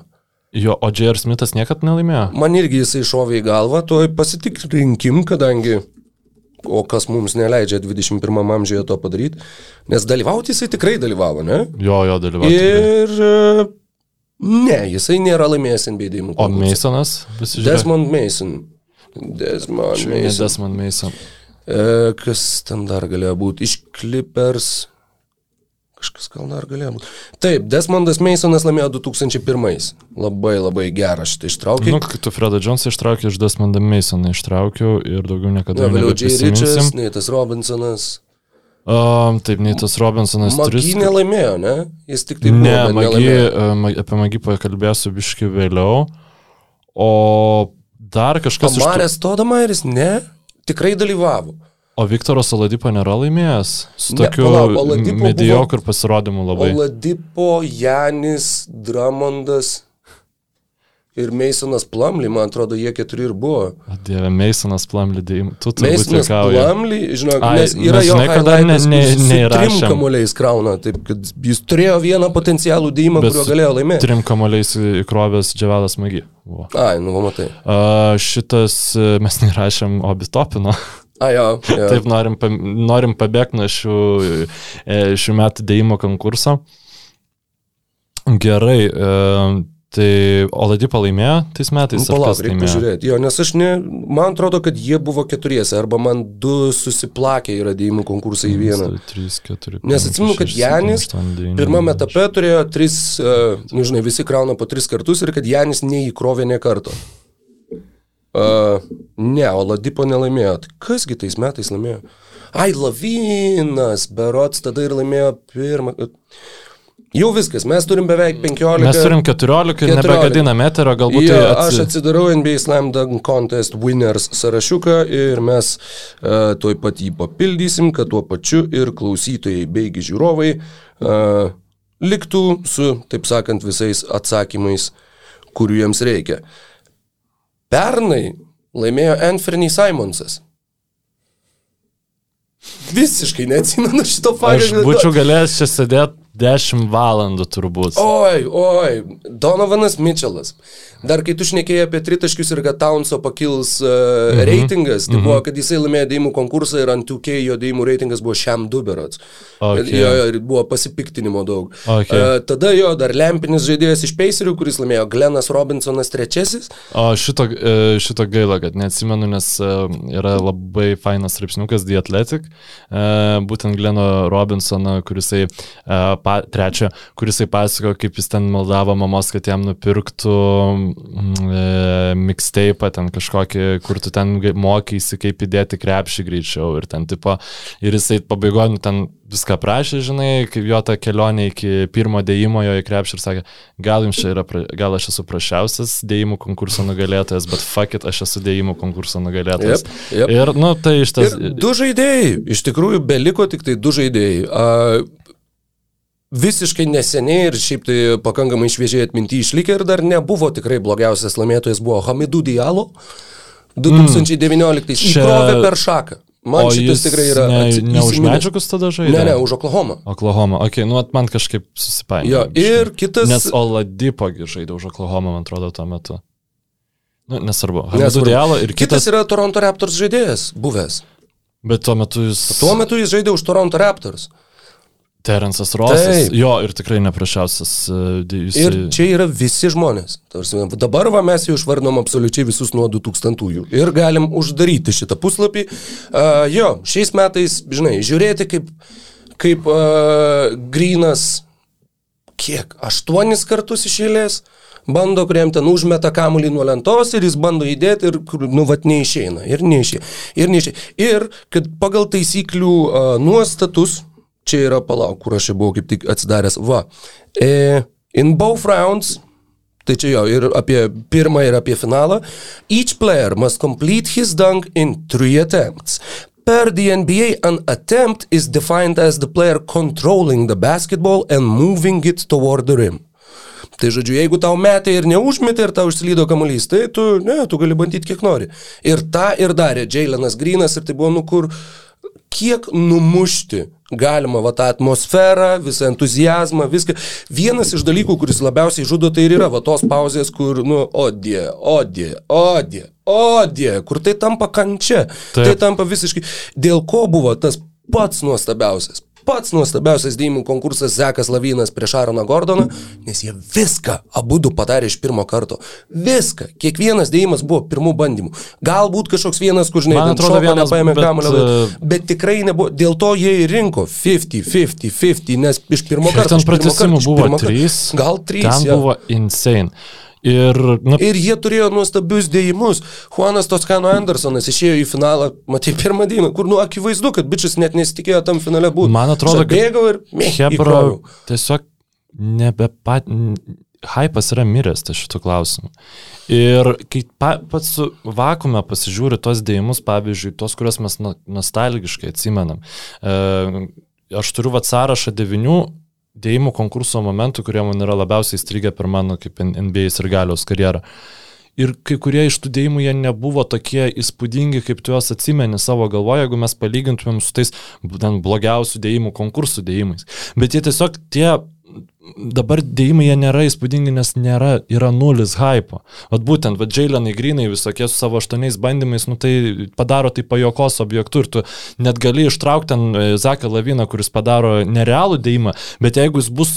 jo, o J.R. Smithas niekad nelaimėjo. Man irgi jisai šovė į galvą, tuoj pasitikrinkim, kadangi, o kas mums neleidžia 21 amžiuje to padaryti, nes dalyvauti jisai tikrai dalyvavo, ne? Jo, jo dalyvavo. tikrai. Ir e, ne, jisai nėra laimėjęs NBA dėjimų. O. Masonas? Desmond Mason. Desmond Mason. Desmond Mason. E, kas ten dar galėjo būti? Iš Clippers. Kažkas gal dar galėjo būti. Taip, Desmondas Masonas laimėjo 2001. Labai labai gerą šitą ištraukį. Nu, kai tu Fredą Jonesą ištraukė, iš Desmondą Masoną ištraukiau ir daugiau niekada Na, vėliau Jay Richards. Neitas Robinsonas. Um, taip, Neitas Robinsonas tris. Magi nelaimėjo, ne? Jis tik tai buvo. Ne, magi, apie Magi pakalbėsiu biški vėliau. O dar kažkas iš... tų- Pamarės Todamairis, ne? Tikrai dalyvavo. O Viktoras Oladipo nėra laimėjęs. Su Ne, tokiu palauk, Oladipo mediokr pasirodymu labai. Oladipo, Janis, Dramondas ir Masonas Plumley, man atrodo, jie keturi ir buvo. O Dieve, Meisonas Plumley, tu turbūt Masonas juokauji. Plumley, žinok, Ai, nes yra mes jo žinai, kad dar ne- ne- su trim kamuoliais krauna, taip kad jis turėjo vieną potencialų dėjimą, su galėjo laimėti. Trim kamuoliais įkrovęs Dževelas Magi. Buvo. Ai, nu, matai. A, šitas e, mes neįrašėm Obitopino. A, jo, jo. Taip norim, norim pabėgti nuo šių, e, šių metų dėjimo konkurso. Gerai, e, tai Oladipo laimėjo tais metais. Nu, Palauk, reikia pažiūrėti. Jo, nes aš ne, man atrodo, kad jie buvo keturiese, arba man du susiplakė yra dėjimų konkursai į vieną. 3, 4, Nes atsimenu, kad Janis pirmame etape turėjo tris, uh, nu žinai, visi krauna po tris kartus ir kad Janis neįkrovė ne karto. Uh, ne, o Ladipo nelaimėjo. Tai kasgi tais metais laimėjo? Ai, Lavinas, Berots tada ir laimėjo pirmą. Jau viskas, mes turim beveik 15. Mes turim 14 ir 14. nebegadinam eterio, galbūt Jo, tai aš atsi... atsidarau NBA Slam Dunk Contest Winners sąrašiuką ir mes uh, tuoj pat jį papildysim, kad tuo pačiu ir klausytojai beigi žiūrovai uh, liktų su, taip sakant, visais atsakymais, kurių jiems reikia. Pernai laimėjo Anthony Simonsas. Visiškai neatsimenu šito Aš fakto. būčiau galėjęs čia sėdėti 10 valandų turbūt. Oi, oi, Donovanas Mitčelas. Dar kai tu šnekėjai apie tritaškius ir kad Townso pakils uh, mhm. reitingas, tai mhm. buvo, kad jisai laimėjo dėjimų konkursą ir ant 2K jo dėjimų reitingas buvo šiam du berots. Okay. Jo, jo, buvo pasipiktinimo daug. Okay. Uh, tada jo dar lempinis žaidėjas iš Pacerių, kuris laimėjo Glenas Robinsonas trečiasis. O šito, e, šito gaila, kad neatsimenu, nes yra labai fainas straipsniukas The Athletic, e, būtent Gleno Robinsono, kurisai e, pa, trečio, kurisai pasako, kaip jis ten maldavo mamos, kad jam nupirktų mm, e, mixtape, ten kažkokį, kur tu ten mokysi, kaip įdėti krepšį greičiau ir ten tipo, ir jisai pabaigoju, nu, ten viską prašė, žinai, kaip jo ta kelionė iki pirmo dėjimo jo į krepšį ir sakė, gal jums čia yra, gal aš esu prašiausias dėjimų konkurso nugalėtojas, bet fuck it, aš esu dėjimų konkurso nugalėtojas. Jep, jep. Ir, nu, tai iš tas... Ir du žaidėjai, iš tikrųjų beliko tik tai du žaidėjai. Uh, visiškai neseniai ir šiaip tai pakankamai šviežiai atminti išlikę ir dar nebuvo tikrai blogiausias laimėtojas buvo Hamidų Dialo, 2019. Čia- Įkrovė per šaką. Man o šitas tikrai yra Ne, atsi- ne už medžiagus tada žaidė? Ne, ne, už Oklahoma. Oklahoma. Ok, nu at man kažkaip susipainiojo. Jo, ir kitas- Nes Oladipogi žaidė už Oklahoma, man atrodo, tuo metu. Nu, nesvarbu. Nesvarbu. Dialo ir Kitas kitas. yra Toronto Raptors žaidėjas, buvęs. Bet tuo metu jis... Tuo metu jis žaidė už Toronto Raptors. Terensas Rosas. Taip. Jo, ir tikrai neprašiausias. e, di- jisai- Ir čia yra visi žmonės. Ta prasme, Dabar va, mes jau išvardinom absoliučiai visus nuo 2000-ųjų. Ir galim uždaryti šitą puslapį. Uh, jo, šiais metais, žinai, žiūrėti kaip, kaip uh, Grinas, kiek, aštuonis kartus išėlės, bando kuriem ten užmeta kamuolį nuo lentos ir jis bando įdėti ir, nu, vat neišeina. Ir neišeina. Ir neišeina. Ir kad pagal taisyklių uh, nuostatus, čia yra palauk, kur aš čia buvau kaip tik atsidaręs, va, e, in both rounds, Tai čia jo ir apie pirmą ir apie finalą. Each player must complete his dunk in three attempts. Per the NBA, an attempt is defined as the player controlling the basketball and moving it toward the rim. Tai žodžiu, jeigu tau metė ir neužmetė ir tau užslydo kamuolys, tai tu, ne, tu gali bandyti kiek nori. Ir tą ir darė Jailenas Grinas ir tai buvo, nu kur, kiek numušti galima va tą atmosferą, visą entuzijazmą, viską. Vienas iš dalykų, kuris labiausiai žudo, tai ir yra va tos pauzės, kur, nu, odė, odė, odė, odė, kur tai tampa kančia. Taip. Tai tampa visiškai, dėl ko buvo tas pats nuostabiausias. Pats nuostabiausias dėjimų konkursas Zekas Lavinas prieš Aaroną Gordoną, nes jie viską abu du padarė iš pirmo karto. Viską. Kiekvienas dėjimas buvo pirmų bandymų. Galbūt kažkoks vienas, kur žinai, Man atrodo, vienas, nepaėmė bet, kamuolio, e, bet, bet tikrai nebuvo. Dėl to jie ir rinko 50, 50, 50, nes iš pirmo Ir karto. ten pratesimų buvo pirmo karto. trys. Gal trys. Ten jo. buvo insane. Ir, nu, Ir jie turėjo nuostabius dėjimus. Juanas Toskano Andersonas išėjo į finalą, matai, pirmą dieną, kur, nu, akivaizdu, kad bičias net nesitikėjo tam finale būti. Man atrodo, kad bėgau ir. Hebra tiesiog nebe pat... Hypas yra miręs ties šitų klausimų. Ir kai pa, pats su vakume pasižiūri tos dėjimus, pavyzdžiui, tos, kuriuos mes no- nostalgiškai atsimenam. E, aš turiu vat sąrašą devinių dėjimų konkurso momentų, kurie man yra labiausiai įstrigę per mano kaip NBA ir galios karjerą. Ir kai kurie iš tų dėjimų jie nebuvo tokie įspūdingi, kaip tu juos atsimeni savo galvoje, jeigu mes palygintumėm su tais būtent blogiausių dėjimų konkursų dėjimais. Bet jie tiesiog tie dabar dėjimai jie nėra įspūdingi, nes nėra, yra nulis hypo. Vat būtent, vad Jailenai Grinai visokie su savo aštuoniais bandymais, nu tai padaro tai pajokos objektų ir tu net gali ištraukti ten e, Zaką Laviną, kuris padaro nerealų dėjimą, bet jeigu jis bus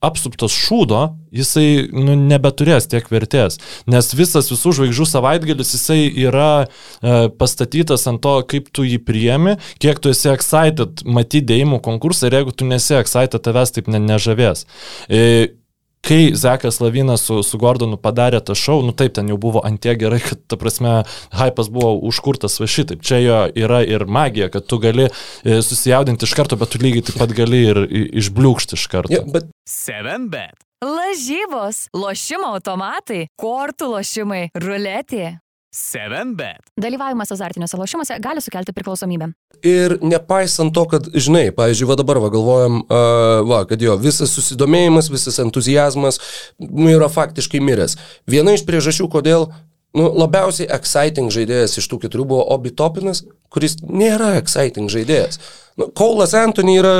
apsuptas šūdo, jisai nu, nebeturės tiek vertės, nes visas visų žvaigždžių savaitgalis jisai yra e, pastatytas ant to, kaip tu jį priemi, kiek tu esi excited matyti dėjimų konkursą ir jeigu tu nesi excited, tavęs taip ne, nežavės. E, Kai Zekas Lavinas su, su Gordonu padarė tą šou, nu taip, ten jau buvo antie gerai, kad, ta prasme, hypas buvo užkurtas va šitaip. Čia jo yra ir magija, kad tu gali e, susijaudinti iš karto, bet tu lygiai taip pat gali ir išbliūkšti iš karto. Ja, bet 7bet. Lažybos, lošimo automatai, kortų lošimai, ruletė. 7bet. Dalyvavimas azartiniuose lošimuose gali sukelti priklausomybę. ir nepaisant to, kad, žinai, pavyzdžiui, va dabar va galvojam, uh, va, kad jo visas susidomėjimas, visas entuzijazmas nu, yra faktiškai miręs. Viena iš priežasčių, kodėl nu, labiausiai exciting žaidėjas iš tų keturių buvo Obi Topinas, kuris nėra exciting žaidėjas. Nu, Kaulas Antony yra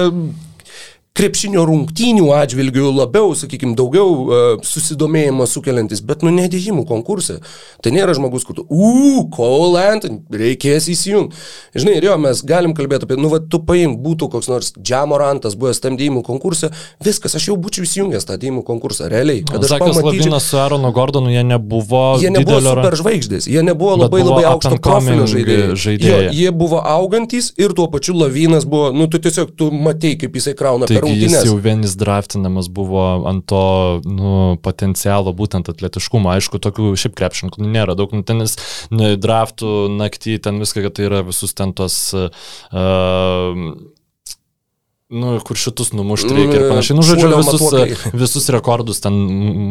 krepšinio rungtynių atžvilgių labiau, sakykime, daugiau uh, susidomėjimo sukeliantis, bet nu nedėjimų konkursai. Tai nėra žmogus, kur tu, uuu, Cole Anthony, reikės įsijungti. Žinai, ir jo, mes galim kalbėti apie, nu, va, tu paim, būtų koks nors Džamorantas buvęs tam dėjimų konkurse, viskas, aš jau būčiau įsijungęs tą dėjimų konkursą, realiai. Kad aš Zakas pamatyčiau, Lavinas su Aaronu Gordonu, jie nebuvo... Jie nebuvo didelio superžvaigždės, jie nebuvo labai buvo labai aukšto profilio žaidėjai. žaidėjai. Jo, jie buvo augantys ir tuo pačiu Lavinas buvo, nu tu tiesiog, tu matei, kaip jisai krauna Taigi jis jau vienis draftinamas buvo ant to nu, potencialo, būtent atletiškumo. Aišku, tokių šiaip krepšininkų nu, nėra daug. Nu, ten jis nu, draftų naktį, ten viską, kad tai yra visus ten tos... Uh, Nu, kur šitus numušti reikia ir panašiai. Nu, žodžiu, visus, matuokliai. visus rekordus ten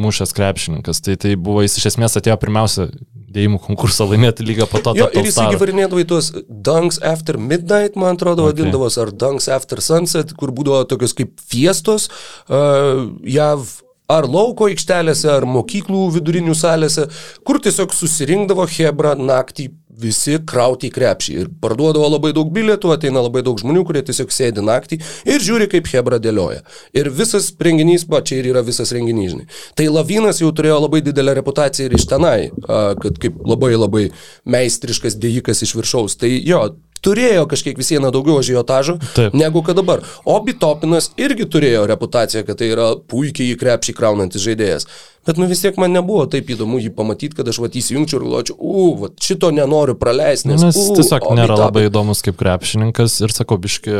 mušęs krepšininkas. Tai, tai buvo, jis iš esmės atėjo pirmiausia dėjimų konkursą laimėti lygą po to. Jo, ir jis įvarinėdavo į tuos Dunks After Midnight, man atrodo, Okay. vadindavos, ar Dunks After Sunset, kur būdavo tokios kaip fiestos uh, JAV ar lauko aikštelėse, ar mokyklų vidurinių salėse, kur tiesiog susirinkdavo Hebra naktį visi krauti į krepšį ir parduodavo labai daug bilietų, ateina labai daug žmonių, kurie tiesiog sėdi naktį ir žiūri, kaip Hebra dėlioja. Ir visas renginys, va čia ir yra visas renginys, žinai. Tai Lavinas jau turėjo labai didelę reputaciją ir iš tenai, kad kaip labai labai meistriškas dėjikas iš viršaus. Tai jo, turėjo kažkiek vis viena daugiau ažiotažo Taip. negu kad dabar. O Bitopinas irgi turėjo reputaciją, kad tai yra puikiai į krepšį kraunantis žaidėjas. Bet nu vis tiek man nebuvo taip įdomu jį pamatyti, kad aš vat įsijungčiau ir galvočiau, u, vat, šito nenoriu praleisti, Nu, nes, Nes u, tiesiog o nėra Bitopinas- labai įdomus kaip krepšininkas ir sakau, biški,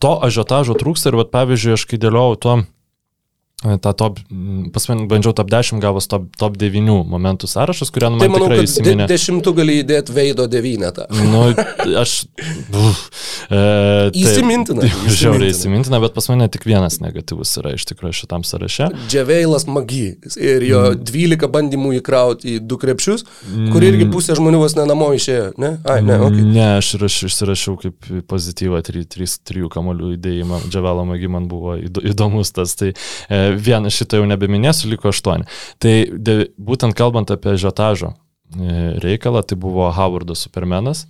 to ažiotažo trūksta ir, vat, pavyzdžiui, aš kai dėliau to e, tą top, pas man bandžiau top 10 gavos top, top 9 momentų sąrašas, kurią nu, Tai man manau, kad de, įsiminė. dešimtų gali įdėti veido devynetą. Nu, aš. Uf, e, taip, Įsimintina, Žiauriai įsimintina. bet pas mane tik vienas negatyvus yra iš tikrųjų šitam sąraše. Džiaveilas Magi ir jo Mm. 12 bandymų įkrauti į du krepšius, kur irgi pusė žmonių vos ne namo išėjo. Ne? Ai, ne, ok. Ne, aš raš, išsirašiau kaip pozityvą 3 kamolių įdėjimą. Džavelo magi man buvo įdo- įdomus tas. Tai e, vieną šitą jau nebeminėsiu, liko aštuoni. Tai de, būtent kalbant apie žiotažo e, reikalą, tai buvo Howardo Supermanas.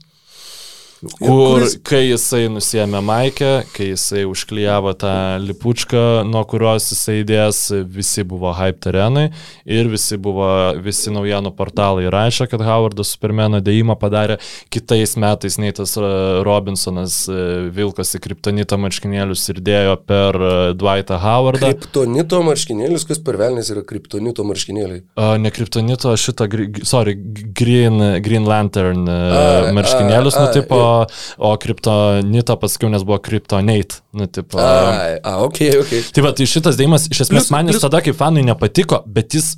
Kur, kai jisai nusėmė maikę, kai jisai užklyjavo tą lipučką, nuo kurios jisai įdės, visi buvo hype terenai ir visi buvo, visi naujienų portalai rašė, kad Howardas Supermano dėjimą padarė. Kitais metais Neitas e, Robinsonas e, vilkosi kriptonito marškinėlius ir dėjo per e, Dwightą Howardą. Kriptonito marškinėlis, kas per velnės yra kriptonito marškinėliai. A, ne kriptonito, šitą, sorry, Green, Green Lantern a, A, marškinėlius, a, nu, a, tipo, o kriptonito pasakiau, nes buvo kryptonate, nu, tipo. Ai, a, ok, ok. Tai va, tai šitas dėjimas iš esmės Plius- man jis plius- tada kaip fanui nepatiko, bet jis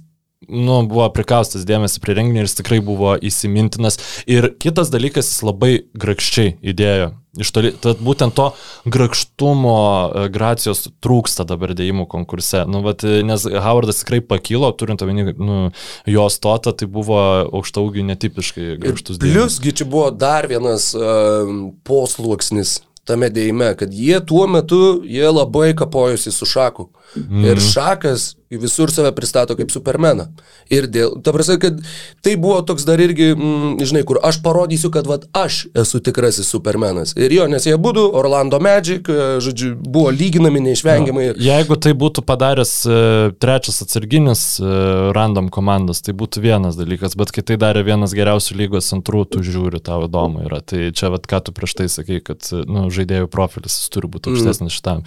nu, buvo prikaustas dėmesį prie renginio ir jis tikrai buvo įsimintinas. Ir kitas dalykas, jis labai grakščiai įdėjo. Iš toli, tad būtent to grakštumo, e, gracijos trūksta dabar dėjimų konkurse. Nu, vat, e, nes Howardas tikrai pakilo, turint omeny, nu, jo stotą, tai buvo aukštaugiai netipiškai grakštus dėjimas. Pliusgi čia buvo dar vienas um, posluoksnis tame dėjime, kad jie tuo metu, jie labai kapojosi su šaku. Mm. Ir šakas visur save pristato kaip supermeną. Ir dėl, ta prasme, kad tai buvo toks dar irgi, mm, žinai, kur aš parodysiu, kad vat, aš esu tikrasis supermenas. Ir jo, nes jie būtų Orlando Magic, e, žodžiu, buvo lyginami neišvengiamai. Ir, Jeigu tai būtų padaręs e, trečias atsarginis e, random komandas, tai būtų vienas dalykas, bet kai tai darė vienas geriausių lygos antrų, tu žiūri, tau įdomu yra. Tai čia, vat, ką tu prieš tai sakai, kad nu, žaidėjų profilis turi būti aukštesnis šitam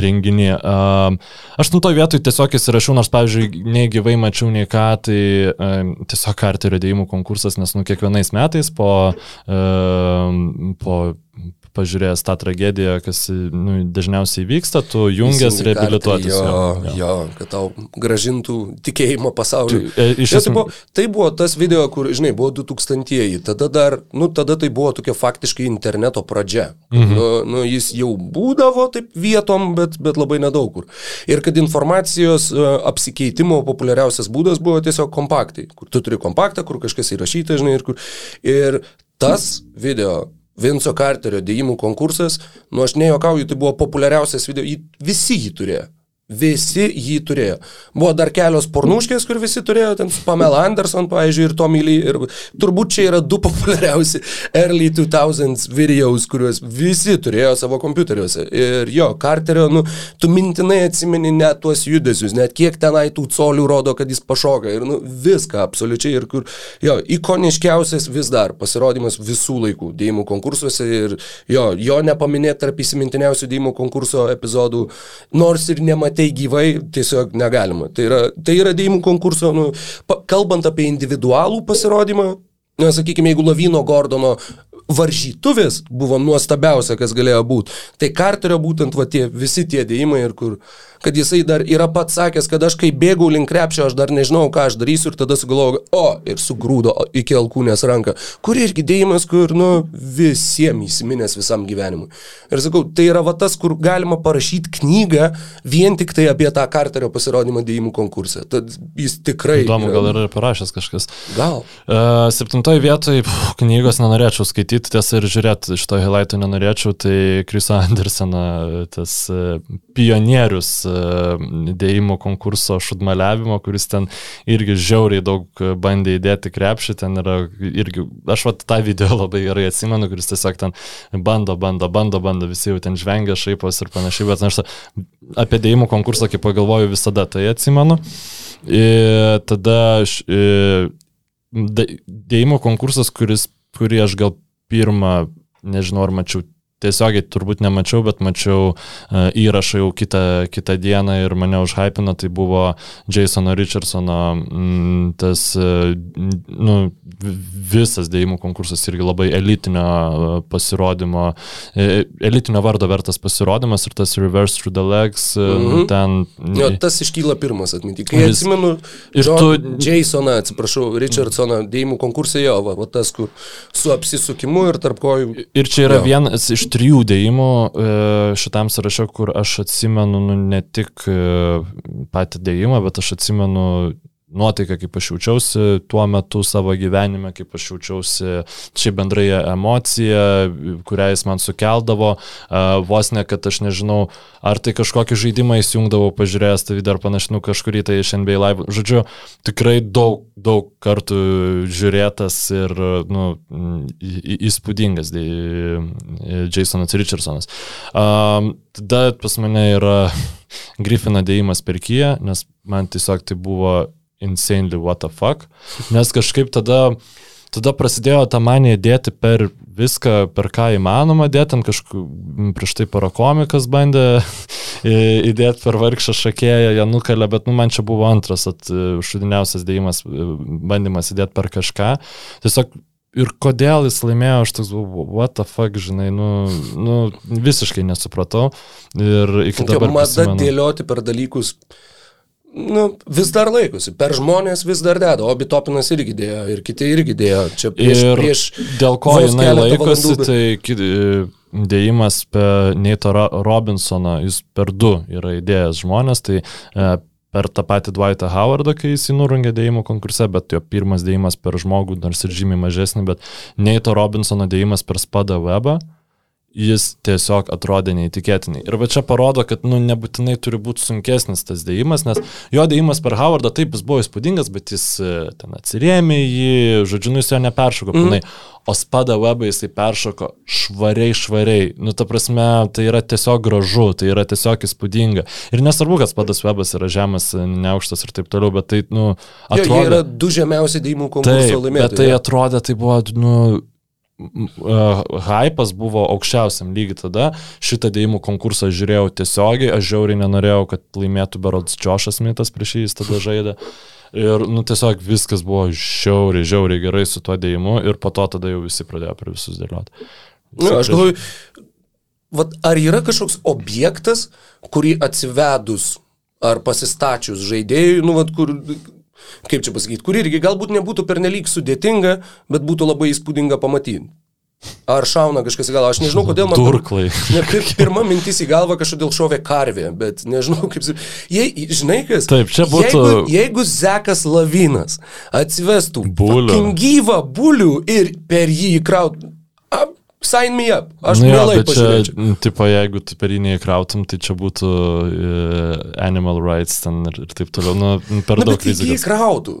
renginį. Um, aš tam toj vietoj tiesiog įsirašiau, nors, pavyzdžiui, nei gyvai mačiau, nei ką, tai um, tiesiog karterio dėjimų konkursas, nes nu kiekvienais metais po, um, po pažiūrėjęs tą tragediją, kas nu, dažniausiai vyksta, tu Teisingai, reabilituotis. Jo, jo, jo, kad tau gražintų tikėjimo pasauliu. E, iš Jo, tai, esmės- buvo, tai buvo tas video, kur, žinai, buvo 2000-ieji, tada dar, nu, tada tai buvo tokia faktiškai interneto pradžia. Mhm. Nu, nu, jis jau būdavo taip vietom, bet, bet labai nedaug kur. Ir kad informacijos e, apsikeitimo populiariausias būdas buvo tiesiog kompaktai, kur tu turi kompaktą, kur kažkas įrašyta, žinai, ir kur. Ir tas video Vinco Carterio dėjimų konkursas, nu aš nejuokauju, tai buvo populiariausias video, jį, visi jį turėjo. Visi jį turėjo. Buvo dar kelios pornuškės, kur visi turėjo, ten su Pamela Anderson, pavyzdžiui, ir Tommy Lee. Ir turbūt čia yra du [LAUGHS] populiariausi early 2000s videos, kuriuos visi turėjo savo kompiuteriuose. Ir jo, Carterio, nu, tu mintinai atsimeni net tuos judesius, net kiek tenai tų colių rodo, kad jis pašoka. Ir, nu, viską absoliučiai. Ir kur, jo, ikoniškiausias vis dar pasirodymas visų laikų dėjimų konkursuose. Ir jo, jo nepaminėti tarp įsimintiniausių dėjimų konkurso epizodų, nors ir nematyti tai gyvai tiesiog negalima. Tai yra, tai yra dėjimų konkurso, nu, pa, kalbant apie individualų pasirodymą, na, sakykime, jeigu Lavino Gordono varžytuvės buvo nuostabiausia, kas galėjo būti, tai Carterio būtent va tie visi tie dėjimai ir kur, kad jisai dar yra pats sakęs, kad aš kai bėgau link krepšio, aš dar nežinau, ką aš darysiu ir tada sugalvojau, o, ir sugrūdo iki alkūnės ranką, kur irgi dėjimas, kur, nu, visiems įsiminęs visam gyvenimui. Ir sakau, tai yra va tas, kur galima parašyti knygą vien tik tai apie tą Carterio pasirodymą dėjimų konkursą. Tad jis tikrai... Įdomu, yra- gal yra parašęs kažkas. Gal. Uh, septintoje vietoje pf, knygos nenorėčiau skaityti, matyti tiesą ir žiūrėti, šito highlighto nenorėčiau, tai Kriso Andersono tas pionierius dėjimo konkurso šudmaliavimo, kuris ten irgi žiauriai daug bandė įdėti krepšį, ten yra irgi, aš vat tą video labai gerai atsimenu, kuris tiesiog ten bando, bando, bando, bando, visi jau ten žvengia, šaipos ir panašiai, bet aš apie dėjimo konkursą, kaip pagalvoju, visada tai atsimenu. Ir tada aš, dėjimo konkursas, kuris, kurį aš gal pirmą, nežinau ar mačiau tiesiogiai turbūt nemačiau, bet mačiau uh, įrašą jau kitą, kitą dieną ir mane užhypino, tai buvo Jasono Richardsono mm, tas, uh, nu, visas dėjimų konkursas irgi labai elitinio uh, pasirodymo, elitinio vardo vertas pasirodymas ir tas Reverse Through the Legs, -hmm. ten... Jo, tas iškyla pirmas atminti. Kai vis, atsimenu, ir John, tu... Jasoną, atsiprašau, Richardsoną dėjimų konkursai jo, va, va tas, kur su apsisukimu ir tarp kojų. Ir čia yra jo. vienas iš trijų dėjimų e, šitam sąraše, kur aš atsimenu nu, ne tik e, patį dėjimą, bet aš atsimenu nuotaiką, kaip aš jaučiausi tuo metu savo gyvenime, kaip aš jaučiausi čia bendrai emocija, kurią jis man sukeldavo, vos ne, kad aš nežinau, ar tai kažkokį žaidimą įsijungdavau, pažiūrėjęs tai dar panašinu kažkurį tai iš NBA live. Žodžiu, tikrai daug, daug kartų žiūrėtas ir nu, įspūdingas Jasonas Richardsonas. Tada pas mane yra [LAUGHS] Griffino dėjimas per Kiją, nes man tiesiog tai buvo insanely what the fuck, nes kažkaip tada, tada prasidėjo ta manija dėti per viską, per ką įmanoma dėti, ant kažkokių, prieš tai parakomikas bandė [LAUGHS] įdėti per vargšą šakėją, ją nukalė, bet nu, man čia buvo antras šudiniausias dėjimas, bandymas įdėti per kažką. Tiesiog ir kodėl jis laimėjo, aš toks buvau, what the fuck, žinai, nu, nu visiškai nesupratau. Ir iki dabar... Mada dėlioti per dalykus nu, vis dar laikosi, per žmonės vis dar deda, o Bitopinas irgi dėjo ir kiti irgi dėjo. Čia prieš, ir prieš dėl ko jinai laikosi, valandų, bet... tai dėjimas per Neito Robinsoną, jis per du yra įdėjęs žmonės, tai e, per tą patį Dwightą Howardą, kai jis įnurungė dėjimo konkurse, bet jo pirmas dėjimas per žmogų, nors ir žymiai mažesnį, bet Neito Robinsono dėjimas per Spadą Webą jis tiesiog atrodė neįtikėtinai. Ir va čia parodo, kad nu, nebūtinai turi būti sunkesnis tas dėjimas, nes jo dėjimas per Howardą taip jis buvo įspūdingas, bet jis e, ten atsirėmė jį, žodžiu, nu jis jo neperšoko. Mm. O spada webą jisai peršoko švariai, švariai. Nu, ta prasme, tai yra tiesiog gražu, tai yra tiesiog įspūdinga. Ir nesvarbu, kad spadas webas yra žemas, neaukštas ir taip toliau, bet tai, nu, atrodo... Jo, jie yra du žemiausi dėjimų konkurso laimėtojai. Bet tai atrodė, tai buvo, nu, hypas buvo aukščiausiam lygiai tada, šitą dėjimų konkursą žiūrėjau tiesiogiai, aš žiauriai nenorėjau, kad laimėtų berods Džošas Mitas prieš jį, jis tada žaidė. Ir, nu, tiesiog viskas buvo žiauriai, žiauriai gerai su tuo dėjimu ir po to tada jau visi pradėjo per visus dėlioti. Nu, aš galvoju, vat, ar yra kažkoks objektas, kurį atsivedus ar pasistačius žaidėjui, nu, vat, kur kaip čia pasakyti, kur irgi galbūt nebūtų pernelyg sudėtinga, bet būtų labai įspūdinga pamatyti. Ar šauna kažkas į galvą, aš nežinau, kodėl man... Turklai. [LAUGHS] Ne, pir, pirma mintis į galvą kažkodėl šovė karvė, bet nežinau, kaip... Jei, žinai kas? Taip, čia būtų... Jeigu, jeigu Zekas Lavinas atsivestų gyvą bulių ir per jį įkrautų sign me up. Aš nu mielai pažiūrėčiau. Čia, tipo, jeigu tu per jį neįkrautum, tai čia būtų uh, animal rights ten ir, ir taip toliau. Nu, per Na, daug rizikos. Jį įkrautų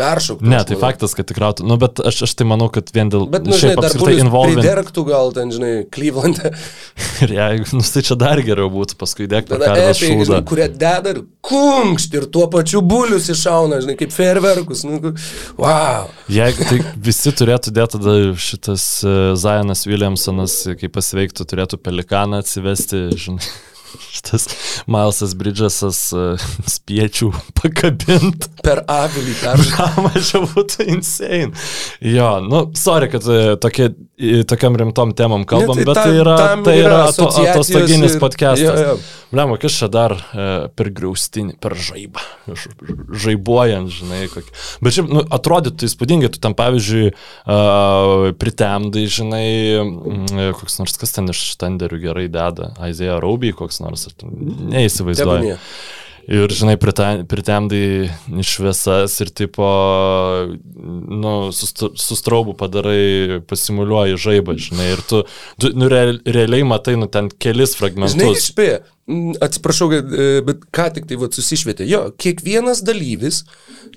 peršoktų. Ne, tai faktas, kad tikrai, nu, bet aš, aš tai manau, kad vien dėl... Bet, nu, žinai, dar apskritai involvement. Derktų gal ten, žinai, Cleveland'e. [LAUGHS] ir jeigu, nu, tai čia dar geriau būtų, paskui degtų karvės šūdą. Kurie deda ir kunkšt ir tuo pačiu bulius iššauna, žinai, kaip ferverkus. Nu, wow. Jeigu tai [LAUGHS] visi turėtų dėti tada šitas uh, Zajonas Williamsonas, kai pasveiktų, turėtų pelikaną atsivesti, žinai šitas Milesas Bridgesas uh, [LAUGHS] spiečių pakabint. Per avilį peržamą. [LAUGHS] čia būtų insane. Jo, nu, sorry, kad uh, tokie, tokiam rimtom temam kalbam, ne, tai bet tam, tai yra, tai yra atostoginis ir... podcastas. Blemo, kas čia dar e, per griaustinį, per žaibą, žaibuojant, žinai, kokį. Bet šiaip, nu, atrodytų įspūdingai, tu tam, pavyzdžiui, uh, pritemdai, žinai, koks nors kas ten iš standerių gerai deda, Aizėja Rauby, koks nors, neįsivaizduoju. Ir, žinai, prite- pritemdai šviesas ir tipo, nu, sust- sustraubu padarai, pasimuliuoji žaibą, žinai, ir tu, tu nu, real, realiai matai, nu, ten kelis Žinai, fragmentus. spėja, atsiprašau, e, bet ką tik tai va, susišvietė. Jo, kiekvienas dalyvis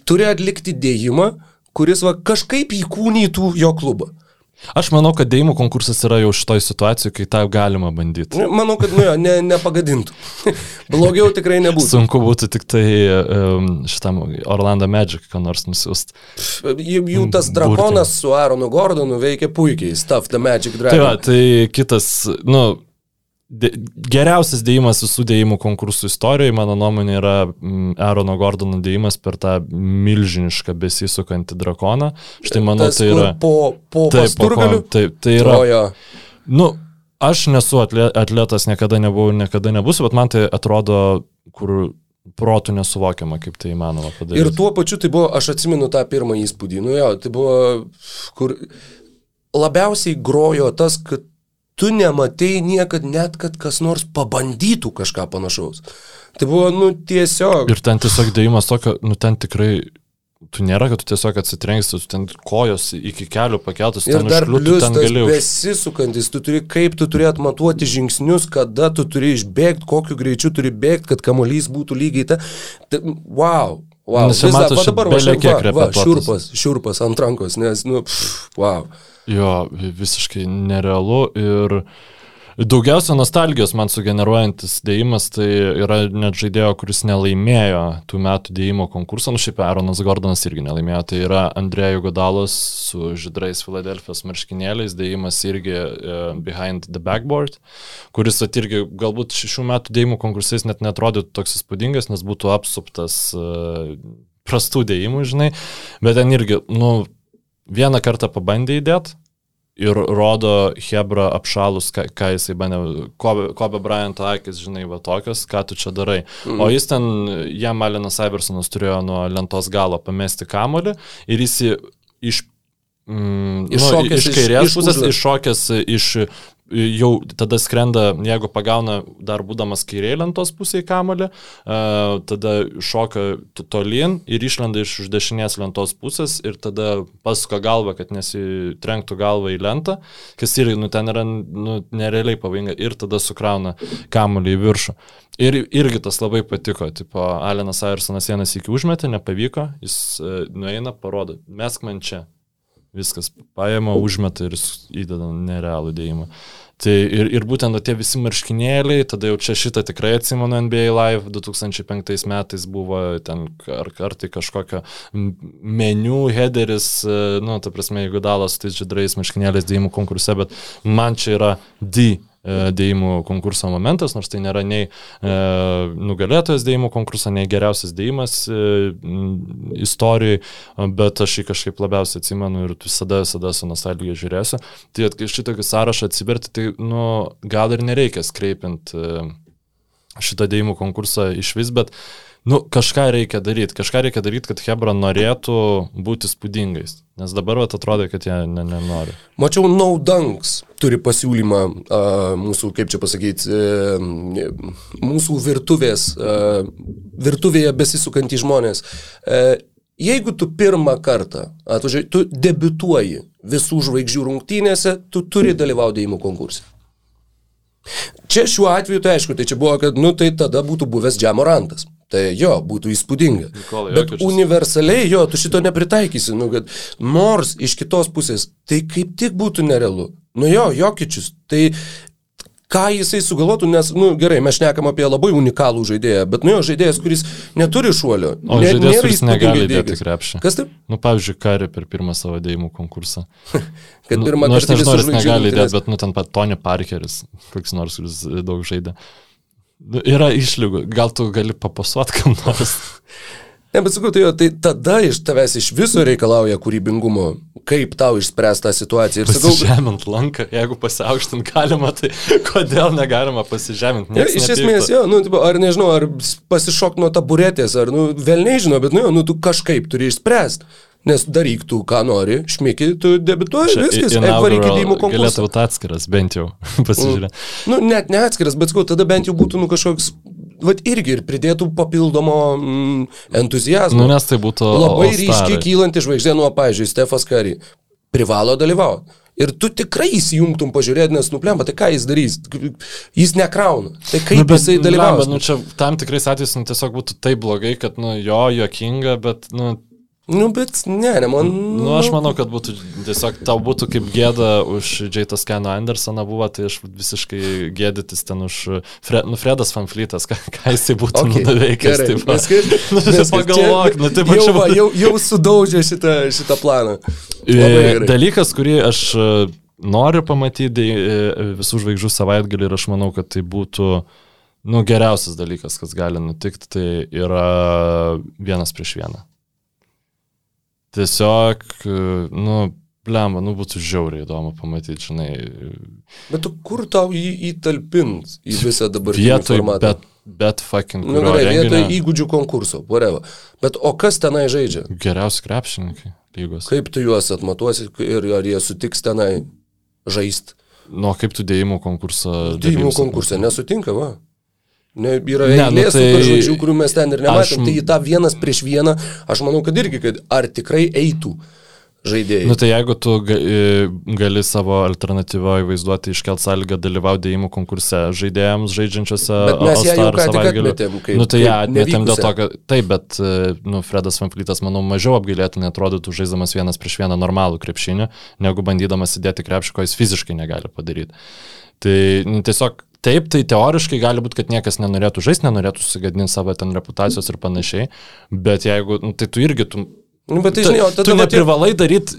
turi atlikti dėjimą, kuris va, kažkaip įkūnytų jo klubą. Aš manau, kad dėjimų konkursas yra jau šitoj situacijoje, kai tą galima bandyti. Nu, Manau, kad nu, jo, ne, nepagadintų. [LAUGHS] Blogiau tikrai nebūtų. Sunku būtų tik tai um, šitam Orlando Magic, ką nors nusiųsti. Jų, jų tas drakonas su Aaronu Gordonu veikia puikiai. Stuff the Magic Tai va, Dragon. tai kitas, nu, dė, geriausias dėjimas visų dėjimų konkursų istorijoje, mano nuomonė, yra mm, Aarono Gordono dėjimas per tą milžinišką besisukantį drakoną. Štai manau, Tas, tai yra... Po, po Taip, po pasturgaliu. ko- taip, tai yra... Jo. Nu, aš nesu atle- atletas, niekada nebuvau, niekada nebūsiu, bet man tai atrodo, kur protų nesuvokiama, kaip tai įmanoma padaryti. Ir tuo pačiu tai buvo, aš atsimenu tą pirmą įspūdį, nu jo, tai buvo, kur labiausiai grojo tas, kad tu nematei niekad net, kad kas nors pabandytų kažką panašaus. Tai buvo, nu, tiesiog. Ir ten tiesiog dėjimas tokio, nu ten tikrai, tu nėra, kad tu tiesiog atsitrenksi, tu ten kojos iki kelių pakeltus, Ir dar plius ten gali besisukantis, tu turi, kaip tu turi atmatuoti žingsnius, kada tu turi išbėgti, kokiu greičiu turi bėgti, kad kamuolys būtų lygiai ta. ta wow. Wow, Nes čia Vis dar- matosi va dabar va, bele šiaip kiek va, va, repetuotas. šiurpas, šiurpas ant rankos, nes, nu, pff, wow. Jo, visiškai nerealu ir daugiausia nostalgijos man sugeneruojantis dėjimas tai yra net žaidėjo, kuris nelaimėjo tų metų dėjimo konkursą, nu šiaip Aaronas Gordonas irgi nelaimėjo, tai yra Andrėjų Godalas su žydrais Filadelfijos marškinėliais, dėjimas irgi uh, Behind the Backboard, kuris at irgi galbūt šių metų dėjimų konkursais net netrodytų toks įspūdingas, nes būtų apsuptas uh, prastų dėjimų, žinai, bet ten irgi, nu, vieną kartą pabandė įdėti ir rodo Hebra apšalus, ką, ką jisai bandė, Kobe, Bryant akis, žinai, va tokios, ką tu čia darai. Mm. O jis ten, jam Malinas Iversonas turėjo nuo lentos galo pamesti kamolį ir jis jį iš... Mm, Iššokęs nu, iš iš- kairės iš pusės užra- iššokęs iš jau tada skrenda, jeigu pagauna dar būdamas kairiai lentos pusėje kamolį, uh, tada šoka tolyn ir išlenda iš už dešinės lentos pusės ir tada pasuka galvą, kad nesitrenktų galvą į lentą, kas irgi, nu, ten yra nu, nerealiai pavojinga ir tada sukrauna kamolį į viršų. Ir irgi tas labai patiko, tipo, Alenas Airsonas vienas iki užmetė, nepavyko, jis uh, nueina, parodo, mesk man čia. Viskas paėmė, užmeta ir įdeda nerealų dėjimą. Tai ir, ir būtent tie visi marškinėliai, tada jau čia šitą tikrai atsimenu NBA Live 2005 metais buvo ten ar, ar tai kažkokio meniu, headeris, e, nu, ta prasme, jeigu dalas, tai žydrais marškinėliais dėjimų konkurse, bet man čia yra D dėjimų konkurso momentas, nors tai nėra nei e, nugalėtojas dėjimų konkurso, nei geriausias dėjimas e, istorijai, bet aš jį kažkaip labiausiai atsimenu ir visada, visada su nostalgija žiūrėsiu. Tai kai šitokį sąrašą atsiverti, tai nu, gal ir nereikia skreipinti e, šitą dėjimų konkursą iš vis, bet nu, kažką reikia daryti, kažką reikia daryti, kad Hebra norėtų būti spūdingais. Nes dabar vat, atrodo, kad jie ne, nenori. Mačiau Naudanks turi pasiūlymą a, mūsų, kaip čia pasakyti, e, mūsų virtuvės, a, virtuvėje besisukantys žmonės. E, jeigu tu pirmą kartą atvažiuoji, tu debituoji visų žvaigždžių rungtynėse, tu turi dalyvauti dėjimų konkurse. Čia šiuo atveju, tai aišku, tai čia buvo, kad, nu, tai tada būtų buvęs Džiamorantas. Tai jo, būtų įspūdinga. Nikolai Bet Jokičius. universaliai jo, tu šito nepritaikysi, nu, kad nors iš kitos pusės tai kaip tik būtų nerealu. Nu jo, Jokičius, tai ką jisai sugalvotų, nes, nu gerai, mes šnekam apie labai unikalų žaidėją, bet nu jo žaidėjas, kuris neturi šuolio. O ne- žaidėjas, kuris negali dėti krepšį. Kas taip? Nu, pavyzdžiui, Kari per pirmą savo dėjimų konkursą. [LAUGHS] Kad Nu, pirmą nu, aš kartą nežinau, ar jis negali dėti, bet, nu, ten pat Tony Parkeris, koks nors, kuris daug žaidė. Nu, yra išlygų, gal tu gali papasuot kam nors. [LAUGHS] Ne, bet sakau, tai, tai tada iš tavęs iš viso reikalauja kūrybingumo, kaip tau išspręsti tą situaciją. Ir sakau, Pasižemint lanką, jeigu pasiaukštint galima, tai [LAUGHS] kodėl negalima pasižemint? Ja, iš esmės, jo, nu, tipo, ar nežinau, ar pasišok nuo taburetės, ar, nu, vėl nežinau, bet, nu, jo, nu, tu kažkaip turi išspręsti. Nes daryk tu, ką nori, šmiki, tu debituoji, viskas, varyk į dėjimų Galėtų konkursą. būti atskiras, bent jau, [LAUGHS] pasižiūrė. Nu, net ne atskiras, bet sakau, tada bent jau būtų, nu, kažkoks vat, irgi ir pridėtų papildomo mm, entuzijazmo. Nu, nes tai būtų Labai ryškiai kylanti žvaigždė nuo, pavyzdžiui, Stefas Kari. Privalo dalyvauti. Ir tu tikrai įsijungtum pažiūrėti, nes nuplemba, tai ką jis darys? Jis nekrauna. Tai kaip nu, bet, jisai dalyvaus? blemba, Nu, čia tam tikrais atvejais nu, tiesiog būtų taip blogai, kad, nu, jo, juokinga, bet, nu, Nu, bet ne, ne, man. Nu, aš manau, kad būtų tiesiog tau būtų kaip gėda už Džeitą Skano Andersoną buvo, tai aš visiškai gėdytis ten už Fre, nu, Fredas Fanflytas, ką, ką jisai būtų Okay, nuveikęs. Taip, va. viskas- [LAUGHS] nu, viskas, pagalvok, nu, taip jau, aš va, jau, jau sudaužė šitą, šitą planą. E. Dalykas, kurį aš e, noriu pamatyti e, visų žvaigždžių savaitgalį ir aš manau, kad tai būtų nu, geriausias dalykas, kas gali nutikti, tai yra vienas prieš vieną. Tiesiog, nu, blemba, nu būtų žiauriai įdomu pamatyti, žinai, Bet tu kur tau jį įtalpint į visą dabar vietoj, formatą? bet, bet fucking Nu, gerai, vietoj renginio įgūdžių konkurso, whatever. Bet o kas tenai žaidžia? geriausi krepšininkai lygos. Kaip tu juos atmatuosi ir ar jie sutiks tenai žaisti? Nu, kaip tu dėjimų konkursą. Dėjimų konkursė nesutinka, va. Ne, yra Ne, ne, nu tai- žvaigždžių, kurių mes ten ir nematėm. aš- Tai į tą vienas prieš vieną, aš manau, kad irgi, kad ar tikrai eitų žaidėjai. Nu tai jeigu tu ga- e, gali savo alternatyvoje vaizduoti iškelt sąlygą dalyvauti dėjimų konkurse žaidėjams žaidžiančiose All-Star savaitgaliu. kaip- Nu tai ją atmetėm dėl to, kad taip, bet e, nu, Fredas Vamplytas, manau, mažiau apgailėtinai atrodytų žaiddamas vienas prieš vieną normalų krepšinį, negu bandydamas įdėti krepšį, ko jis fiziškai negali padaryti. Tai nu, tiesiog Taip, tai teoriškai gali būti, kad niekas nenorėtų žaisti, nenorėtų susigadinti savo ten reputacijos ir panašiai, bet jeigu, nu, tai tu irgi, tu Nu, bet tai žinai, o tada... tu neprivalai daryti,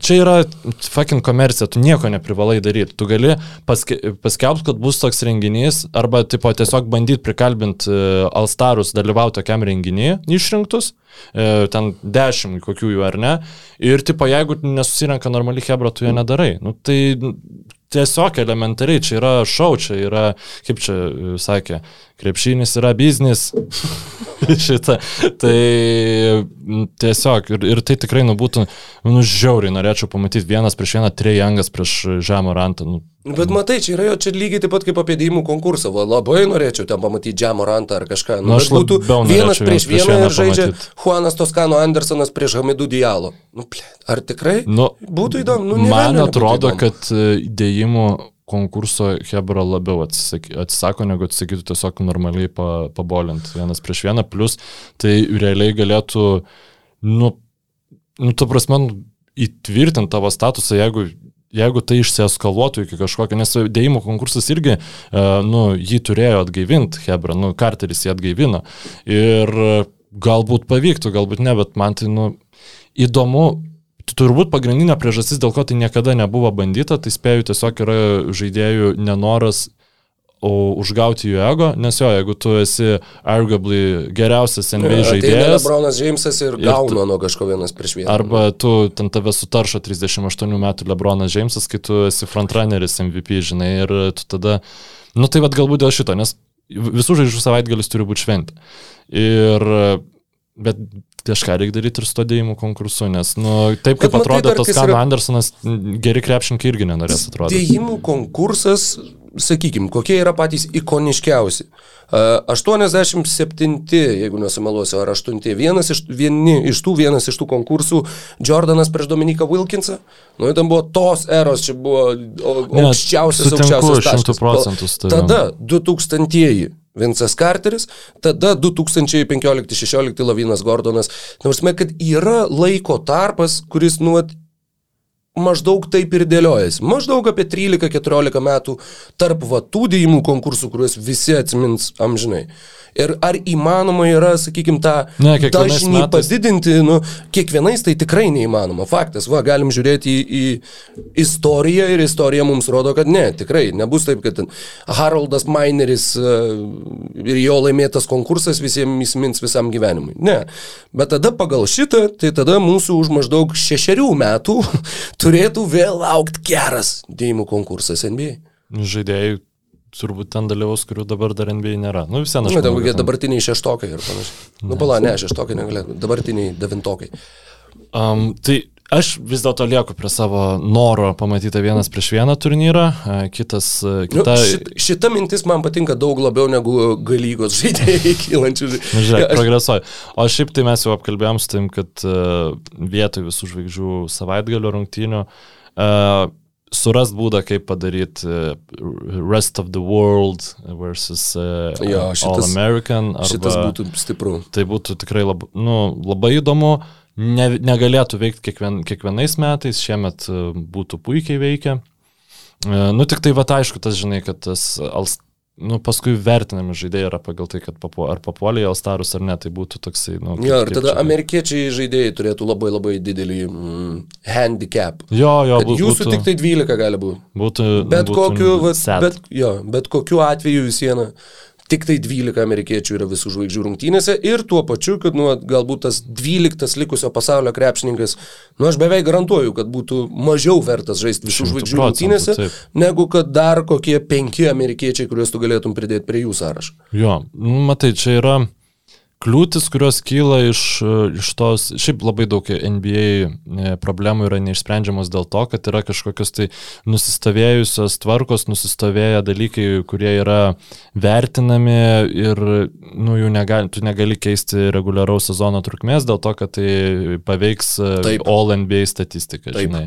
čia yra fucking komercija, tu nieko neprivalai daryti. Tu gali paske, paskelbti, kad bus toks renginys, arba tipo, tiesiog bandyti prikalbinti Alstarus dalyvauti tokiam renginį išrinktus, e, ten dešimt kokių jų ar ne, ir tipo, jeigu nesusirenka normali hebra, tu jo nedarai. Nu, tai tiesiog elementariai, čia yra šau, čia yra, kaip čia e, sakė, krepšinis yra biznis. [LAUGHS] Šitą. Tai tiesiog, ir, ir tai tikrai nu, būtų, nu, žiauriai norėčiau pamatyti vienas prieš vieną, trejangas prieš žemą rantą. Nu, Nu, Bet matai, čia yra jo čia lygiai taip pat kaip apie dėjimų konkursą. Va, labai norėčiau ten pamatyti Džemo Rantą ar kažką. Nu, aš bet būtų vienas prieš vieną vieną ir žaidžia. Juanas Toskano Andersonas prieš Hamidų Dialo. Nu, ble, ar tikrai? nu, Būtų įdomu. Nu, man atrodo, įdomu. kad e, dėjimų konkurso Hebra labiau atsisako, negu atsisakytų tiesiog normaliai pa, pabolinti vienas prieš vieną, plus tai realiai galėtų, nu, nu ta prasme, nu, įtvirtinti tavo statusą, jeigu Jeigu tai išsieskaluotų iki kažkokio, nes dėjimų konkursas irgi, uh, nu, jį turėjo atgaivinti, Hebra, nu, Carteris jį atgaivino. Ir e, galbūt pavyktų, galbūt ne, bet man tai, nu, įdomu, turbūt pagrindinė priežastis, dėl ko tai niekada nebuvo bandyta, tai spėju tiesiog yra žaidėjų nenoras užgauti jų ego, nes jo, jeigu tu esi arguably geriausias NBA žaidėjas, Lebronas Džeimsas ir ir gauna nuo kažko vienas prieš vieną. arba tu ten tave sutaršo 38 metų Lebronas Džeimsas, kai tu esi frontrunneris MVP, žinai, ir tu tada, nu tai vad galbūt dėl šito, nes visų žaidžių savaitgalis turi būti šventė. Ir, bet kažką reikia daryti ir stodėjimų konkursu, nes, nu, taip kaip Bet matai, atrodė dar kas Toskano yra- Andersonas, geri krepšininkai irgi nenorės atrodyti. Dėjimų konkursas, sakykime, kokie yra patys ikoniškiausi. Uh, 87, jeigu nesumeluosiu, ar 8, vienas iš, vieni, iš tų, vienas iš tų konkursų, Jordanas prieš Dominiką Wilkinsą. Nu, ten buvo tos eros, čia buvo o- Ne, aukščiausias, sutinku aukščiausias šimtu taškas. procentų su tavim. Tada 2000-ieji. Vincas Carteris, tada 2015-16 Lavinas Gordonas. Nors mes, kad yra laiko tarpas, kuris nuot maždaug taip ir dėliojasi. Maždaug apie 13-14 metų tarp vatų dėjimų konkursų, kuriuos visi atsimins amžinai. Ir ar įmanoma yra, sakykime, tą Ne, dažnį metais- padidinti, nu, kiekvienais tai tikrai neįmanoma. Faktas, va, galim žiūrėti į, į istoriją ir istorija mums rodo, kad ne, tikrai nebus taip, kad Haroldas Mineris e, ir jo laimėtas konkursas visiems įsimins visam gyvenimui. Ne. Bet tada pagal šitą, tai tada mūsų už maždaug šešerių metų turėtų vėl aukti geras dėjimų konkursas NBA. Žaidėjai turbūt ten dalyvaus, kurių dabar dar NBA nėra. Nu, vis vien aš Na, kad ten- dabartiniai šeštokai ir panašiai. Nu, pala, ne, šeštokai negalėtų, dabartiniai devintokai. Um, tai Aš vis dėlto lieku prie savo noro pamatyti vienas prieš vieną turnyrą, e, kitas, e, Nu, kita... šit, šita mintis man patinka daug labiau negu galygos [LAUGHS] žaidėjai kylančių. Na, Nu, žiūrėk, Aš- progresuoja. O šiaip tai mes jau apkalbėjom su tim, kad uh, vietoj visų žvaigždžių savaitgalio rungtynių uh, surast būdą, kaip padaryti uh, Rest of the World versus uh, Jo, All šitas- American. Arba, Šitas būtų stipru. Tai būtų tikrai lab, nu, labai įdomu. Ne, negalėtų veikti kiekvien, kiekvienais metais, šiemet e, būtų puikiai veikia. E, Nu tik tai va aišku, tas žinai, kad tas Alst... Nu, paskui vertinami žaidėjai yra pagal tai, kad papu, ar papuolė į Alstarus ar ne, tai būtų toksai, nu... kaip- Jo, ir tada čia- amerikiečiai žaidėjai turėtų labai labai didelį mm, handicap. Jo, jo, Kad bū- jūsų būtų, tik tai 12 gali būti. būtų, Bet būtų kokiu, sad. bet, jo, bet kokiu atveju vis viena. Tik tai 12 amerikiečių yra visų žvaigždžių rungtynėse ir tuo pačiu, kad nu, galbūt tas 12 likusio pasaulio krepšininkas, nu aš beveik garantuoju, kad būtų mažiau vertas žaisti visų žvaigždžių rungtynėse, taip. negu kad dar kokie penki amerikiečiai, kuriuos tu galėtum pridėti prie jų sąrašo. Jo, nu, matai, čia yra kliūtis, kurios kyla iš, e, iš tos, šiaip labai daug NBA e, problemų yra neišsprendžiamos dėl to, kad yra kažkokios tai nusistovėjusios tvarkos, nusistovėję dalykai, kurie yra vertinami ir nu, negali, tu negali keisti reguliaraus sezono trukmės dėl to, kad tai paveiks e, Taip. All NBA statistiką, Taip. žinai.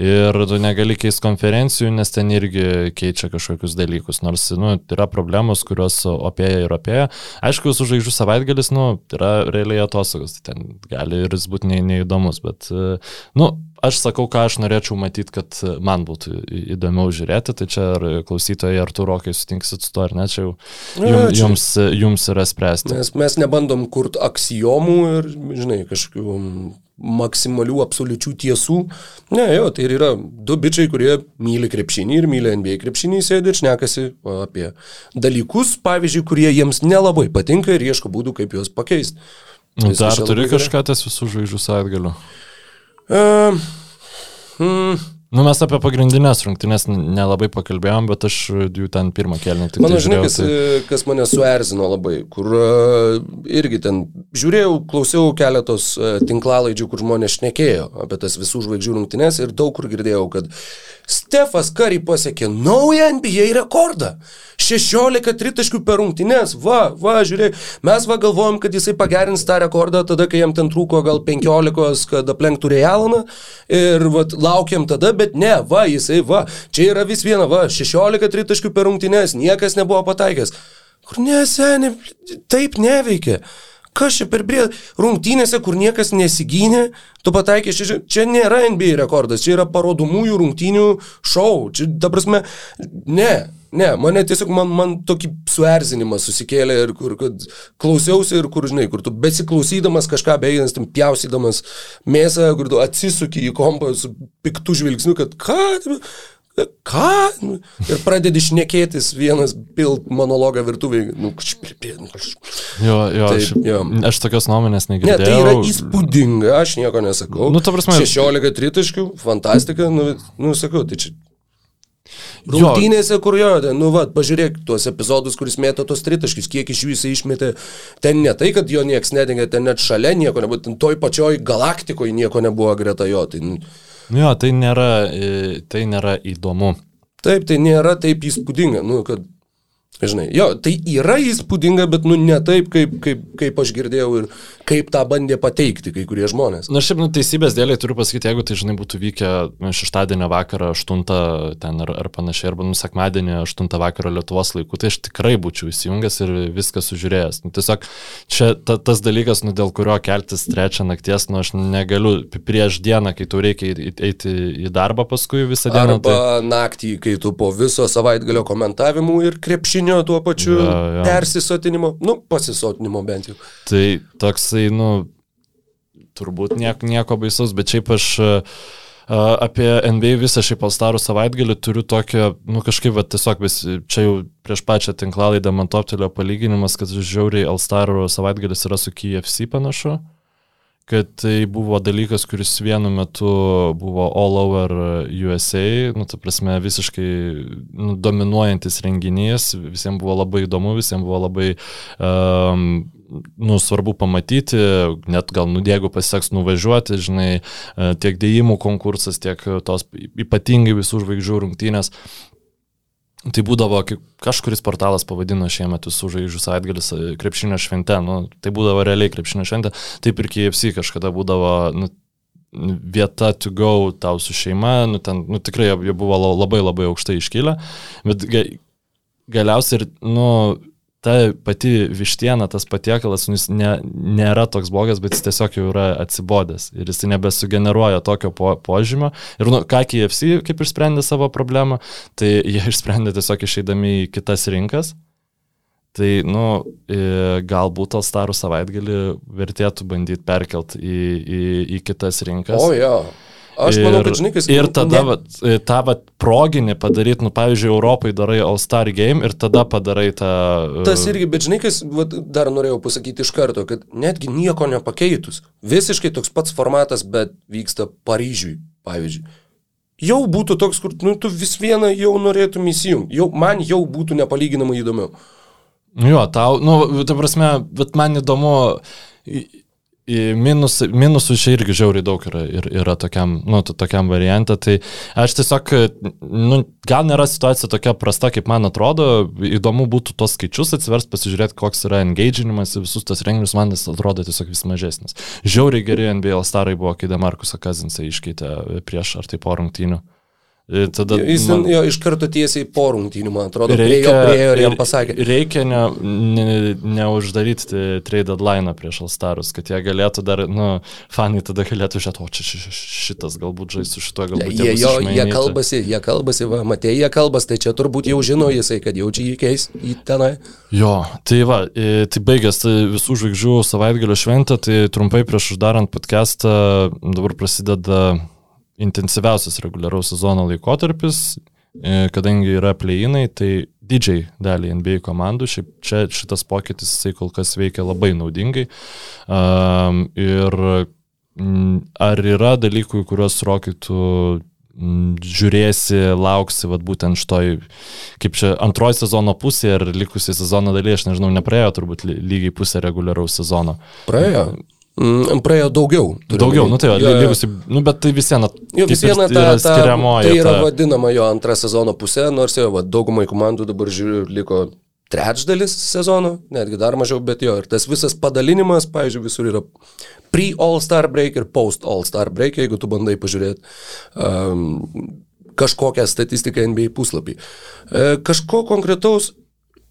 Ir tu negali keisti konferencijų, nes ten irgi keičia kažkokius dalykus, nors nu, yra problemos, kurios opėja ir opėja. Aišku, su žvaigždžių savaitgalis, nu, yra realiai atostogos, tai ten gali ir jis būti ne, neįdomus, bet, e, nu, aš sakau, ką aš norėčiau matyti, kad man būtų įdomiau žiūrėti, tai čia ar klausytojai, ar tu rokai sutinksit su to, ar ne, čia jau Na, jum, čia- jums, jums yra spręsti. Mes, mes nebandom kurti aksijomų ir, žinai, kažkokių maksimalių absoliučių tiesų. Ne, jo, tai yra du bičiai, kurie myli krepšinį ir myli NBA krepšinį, sėdi ir šnekasi apie dalykus, pavyzdžiui, kurie jiems nelabai patinka ir ieško būdų, kaip juos pakeisti. Nu, dar turi kažką ties visų žvaigždžių savaitgalių. Uh, mm, Nu, mes apie pagrindinės rungtynės nelabai pakalbėjom, bet aš jų ten pirmą kelnį tik Mano tai žinai, žiūrėjau. kas, tai... kas mane suerzino labai, kur uh, irgi ten žiūrėjau, klausiau keletos tinklalaidžių, kur žmonės šnekėjo apie tas visų žvaigždžių rungtynes ir daug kur girdėjau, kad Stefas Kari pasiekė naują NBA rekordą. 16 tritaškių per rungtynes. Va, va, žiūrėk, mes va galvojom, kad jisai pagerins tą rekordą tada, kai jam ten trūko gal 15, kad aplenktų Realaną. Ir va, laukiam tada, bet ne, va, jisai, va, čia yra vis viena, va, 16 tritaškių per rungtynes, niekas nebuvo pataikęs. Kur ne, seniai, taip neveikia. Kas čia per brė... Rungtynėse, kur niekas nesigynė, tu pataikė, čia, čia nėra NBA rekordas, čia yra parodomųjų rungtynių šou. Čia, ta prasme, ne, ne, mane tiesiog, man, man tokį suerzinimą susikėlė ir kur, klausiausi ir kur, žinai, kur tu besiklausydamas kažką beiginas, tam pjausydamas mėsą, kur tu atsisuki į kompą su piktų žvilgsniu, kad ką... Ką? Ir pradedi šnekėtis vienas pilt monologą virtuviai. Nu, pri- nu, kaž- Jo, jo, Taip, aš, jo. aš tokios nuomonės Ne, negirdėjau. tai yra įspūdinga, aš nieko nesakau. Nu, ta prasme- 16 tritaškių, fantastika, nu, nu sakau, tai čia. Rungtynėse, kur jo, nu, va, pažiūrėk tuos epizodus, kuris mėto tos tritaškius, kiek iš jų jisai išmetė. Ten ne tai, kad jo nieks nedengia, ten net šalia nieko nebuvo, ten toj pačioj galaktikoje nieko nebuvo greta jo. Tai, nu, Jo, tai nėra, e, tai nėra įdomu. taip, tai nėra taip įspūdinga, nu, kad, žinai, jo, tai yra įspūdinga, bet, nu, ne taip, kaip, kaip, kaip aš girdėjau ir kaip tą bandė pateikti kai kurie žmonės. Na šiaip, nu, teisybės dėliai turiu pasakyti, jeigu tai, žinai, būtų vykę nu, šeštadienio vakarą 8 ten ar, ar panašiai, arba nu, sekmadienį 8 vakaro Lietuvos laiku, tai aš tikrai būčiau įsijungęs ir viską sužiūrėjęs. Nu, tiesiog čia ta, tas dalykas, nu, dėl kurio keltis trečią nakties, nu, aš negaliu prieš dieną, kai tau reikia eiti į darbą paskui visą dieną. Arba Tai, naktį, kai tu po viso savaitgalio komentavimų ir krepšinio tuo pačiu Jo, jo. persisotinimo, nu, pasisotinimo bent jau. tai toksai, nu, turbūt nieko, nieko baisaus, bet šiaip aš a, apie NBA visą šiaip Alstarų savaitgalį turiu tokią, nu kažkaip, va, tiesiog vis, čia jau prieš pačią tinklalaidą man toptelio palyginimas, kad žiauriai Alstarų savaitgalis yra su KFC panašu kad tai buvo dalykas, kuris vienu metu buvo all over USA, nu, ta prasme, visiškai nu, dominuojantis renginys, visiems buvo labai įdomu, visiems buvo labai um, nu, svarbu pamatyti, net gal, nu, jeigu pasiseks nuvažiuoti, žinai, e, tiek dėjimų konkursas, tiek tos ypatingai visų žvaigždžių rungtynės. Tai būdavo, kažkuris portalas pavadino šiemet visų žvaigždžių savaitgalis e, krepšinio švente, nu, tai būdavo realiai krepšinio švente, taip ir KFC kažkada būdavo, nu, vieta to go tau su šeima, nu, ten, nu, tikrai jie buvo labai labai aukštai iškilę, bet galiausiai ir, nu, ta pati vištiena, tas patiekalas, nu, jis ne, nėra toks blogas, bet jis tiesiog jau yra atsibodęs ir jis nebesugeneruoja tokio po, požymio. Ir, nu, ką KFC kaip išsprendė savo problemą, tai jie [LAUGHS] išsprendė tiesiog išeidami į kitas rinkas. Tai, nu, galbūt Alstarų savaitgalį vertėtų bandyti perkelt į, į, į kitas rinkas. O, jo. Ja. Aš ir, manau, kad žinai, kas Ir tada vat, e, tą vat, proginį padaryti, nu, pavyzdžiui, Europai darai All-Star Game ir tada padarai tą... Uh... Tas irgi, bet žinai, kas vat, dar norėjau pasakyti iš karto, kad netgi nieko nepakeitus. Visiškai toks pats formatas, bet vyksta Paryžiui, pavyzdžiui. Jau būtų toks, kur nu, tu vis vieną jau norėtum įsijungti. Jau, man jau būtų nepalyginamai įdomiau. Jo, tau, nu, ta prasme, bet man įdomu, Minus, minusų čia irgi žiauriai daug yra, yra tokiam, nu, tokiam variantą. Tai aš tiesiog, nu, gal nėra situacija tokia prasta, kaip man atrodo. Įdomu būtų tos skaičius atsivers, pasižiūrėti, koks yra engaginimas į visus tos renginius, man jis atrodo tiesiog vis mažesnis. Žiauriai geri NBA starai buvo, kai Demarkusą Kazinsą iškeitė prieš ar tai po rungtynių. Tada Jis man, jo, iš karto tiesiai po rungtynių, man atrodo, reikia, priejo ir jam pasakė. Reikia neuždaryti ne, ne trade deadline prieš Alstarus, kad jie galėtų dar, nu, fanai tada galėtų žiūrėti, o čia šitas galbūt žais su šituo, galbūt jie, jo, jie kalbasi, jie kalbasi, va, matė, jie kalbas, tai čia turbūt jau žino jisai, kad jau čia jį keis į tenai. Jo, tai va, tai baigęs tai visų žvaigždžių savaitgalio šventę, tai trumpai prieš uždarant podcastą dabar prasideda intensyviausias reguliaraus sezono laikotarpis, e, kadangi yra pleinai, tai didžiai dalį NBA komandų, šiaip čia šitas pokytis jisai kol kas veikia labai naudingai. Um, ir ar yra dalykų, kuriuos rokytų žiūrėsi, lauksi, vad būtent šitoj, kaip čia antroji sezono pusė ir likusi sezono dalyje, aš nežinau, nepraėjo turbūt lygiai pusė reguliaraus sezono. Praėjo. Mm, praėjo daugiau. Daugiau, nu tai jo, lygusi, nu bet tai vis viena. Jo, vis viena ta, ta, skiriamoji. Tai yra ta... vadinama jo antra sezono pusė, nors jau va, daugumai komandų dabar žiūriu, liko trečdalis sezono, netgi dar mažiau, bet jo, ir tas visas padalinimas, pavyzdžiui, visur yra pre-All-Star break ir post-All-Star break, jeigu tu bandai pažiūrėti um, kažkokią statistiką NBA puslapį. E, kažko konkretaus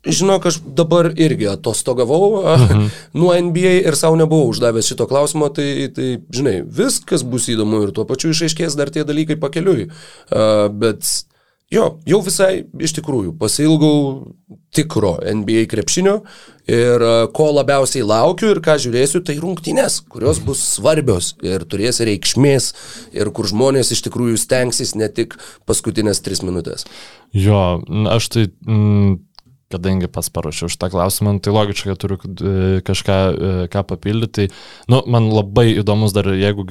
Žinok, aš dabar irgi atostogavau mhm. nuo NBA ir savo nebuvau uždavęs šito klausimo, tai, tai, žinai, viskas bus įdomu ir tuo pačiu išaiškės dar tie dalykai pakeliui. Uh, bet jo, jau visai iš tikrųjų pasilgau tikro NBA krepšinio ir uh, ko labiausiai laukiu ir ką žiūrėsiu, tai rungtynės, kurios bus svarbios ir turės reikšmės ir kur žmonės iš tikrųjų stengsis ne tik paskutinės tris minutės. Jo, aš tai... Mm kadangi pas parašiau šitą klausimą, tai logiškai turiu e, kažką e, ką papildyti. Tai, nu, man labai įdomus dar, jeigu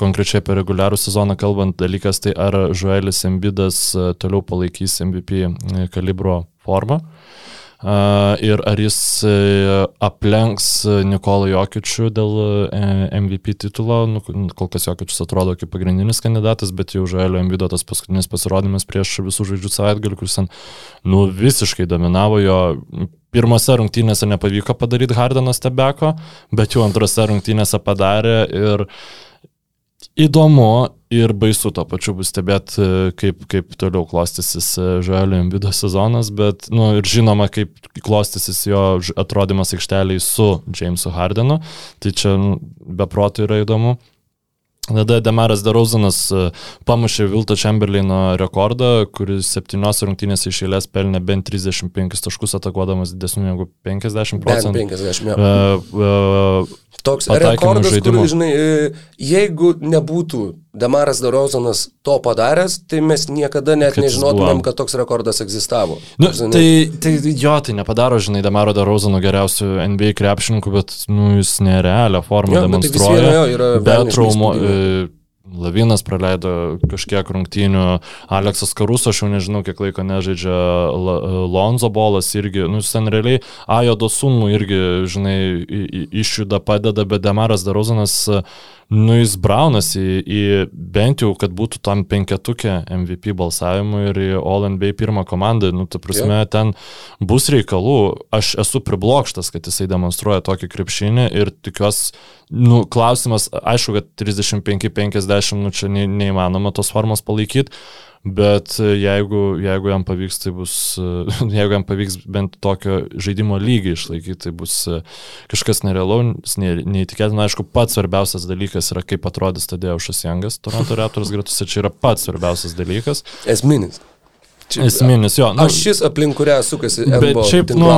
konkrečiai apie reguliarų sezoną kalbant dalykas, tai ar Žuelis Embidas e, toliau palaikys MVP kalibro formą. Ir ar jis aplenks Nikolą Jokičių dėl MVP titulo, nu, kol kas Jokičius atrodo kaip pagrindinis kandidatas, bet jau Žuelio Embido tas paskutinis pasirodymas prieš visų žaidžių savaitgalį, kuris ten, nu, visiškai dominavo jo. Pirmose rungtynėse nepavyko padaryti Hardeno stebeko, bet jau antrose rungtynėse padarė ir įdomu ir baisu to pačiu bus stebėti, e, kaip, kaip toliau klostysis e, Žalio Embido sezonas, bet, na, nu, ir žinoma, kaip klostysis jo atrodymas aikšteliai su Jamesu Hardenu, tai čia nu, beprotų yra įdomu. Tada Demaras Derauzanas e, pamušė Vilto Chamberlaino rekordą, kuris septynios rungtynės iš eilės pelnė bent 35 taškus atakuodamas didesnių negu 50 procentų. Bent 50, ja. uh, uh, Toks rekordas, kur, žinai, e, jeigu nebūtų Damaras Darozanas to padaręs, tai mes niekada net kad nežinotumėm, kad toks rekordas egzistavo. Nu, žinai, tai, tai jo, tai nepadaro, žinai, Damaro Darozano geriausių NBA krepšininkų, bet nu, jis nerealią formą jo, demonstruoja. Tai viena, jo, be traumo. E, Lavinas praleido kažkiek rungtynių, Aleksas Karuso, aš jau nežinau, kiek laiko nežaidžia, Lonzo Bolas irgi, nu, jis ten realiai, Ajodo sūnų irgi, žinai, išjuda, padeda, bet Demaras Darozanas, nu, jis braunasi į, į bent jau, kad būtų tam penketukė MVP balsavimui ir į All NBA pirmą komandą, nu, ta prasme, yeah. ten bus reikalų, aš esu priblokštas, kad jisai demonstruoja tokį krepšinį ir tikiuosi, nu, klausimas, aišku, kad 35-50, nu, čia ne, neįmanoma tos formos palaikyti, bet e, jeigu, jeigu jam pavyks, tai bus, e, [LAUGHS] jeigu jam pavyks bent tokio žaidimo lygį išlaikyti, tai bus e, kažkas nerealaus, ne, neįtikėtina, aišku, pats svarbiausias dalykas yra, kaip atrodys Tadeušas Jangas, Toronto Raptors gretose, čia yra pats svarbiausias dalykas. Esminis. Esminis, jo. nu, Aš šis aplink kurią sukasi Bet šiaip, nu,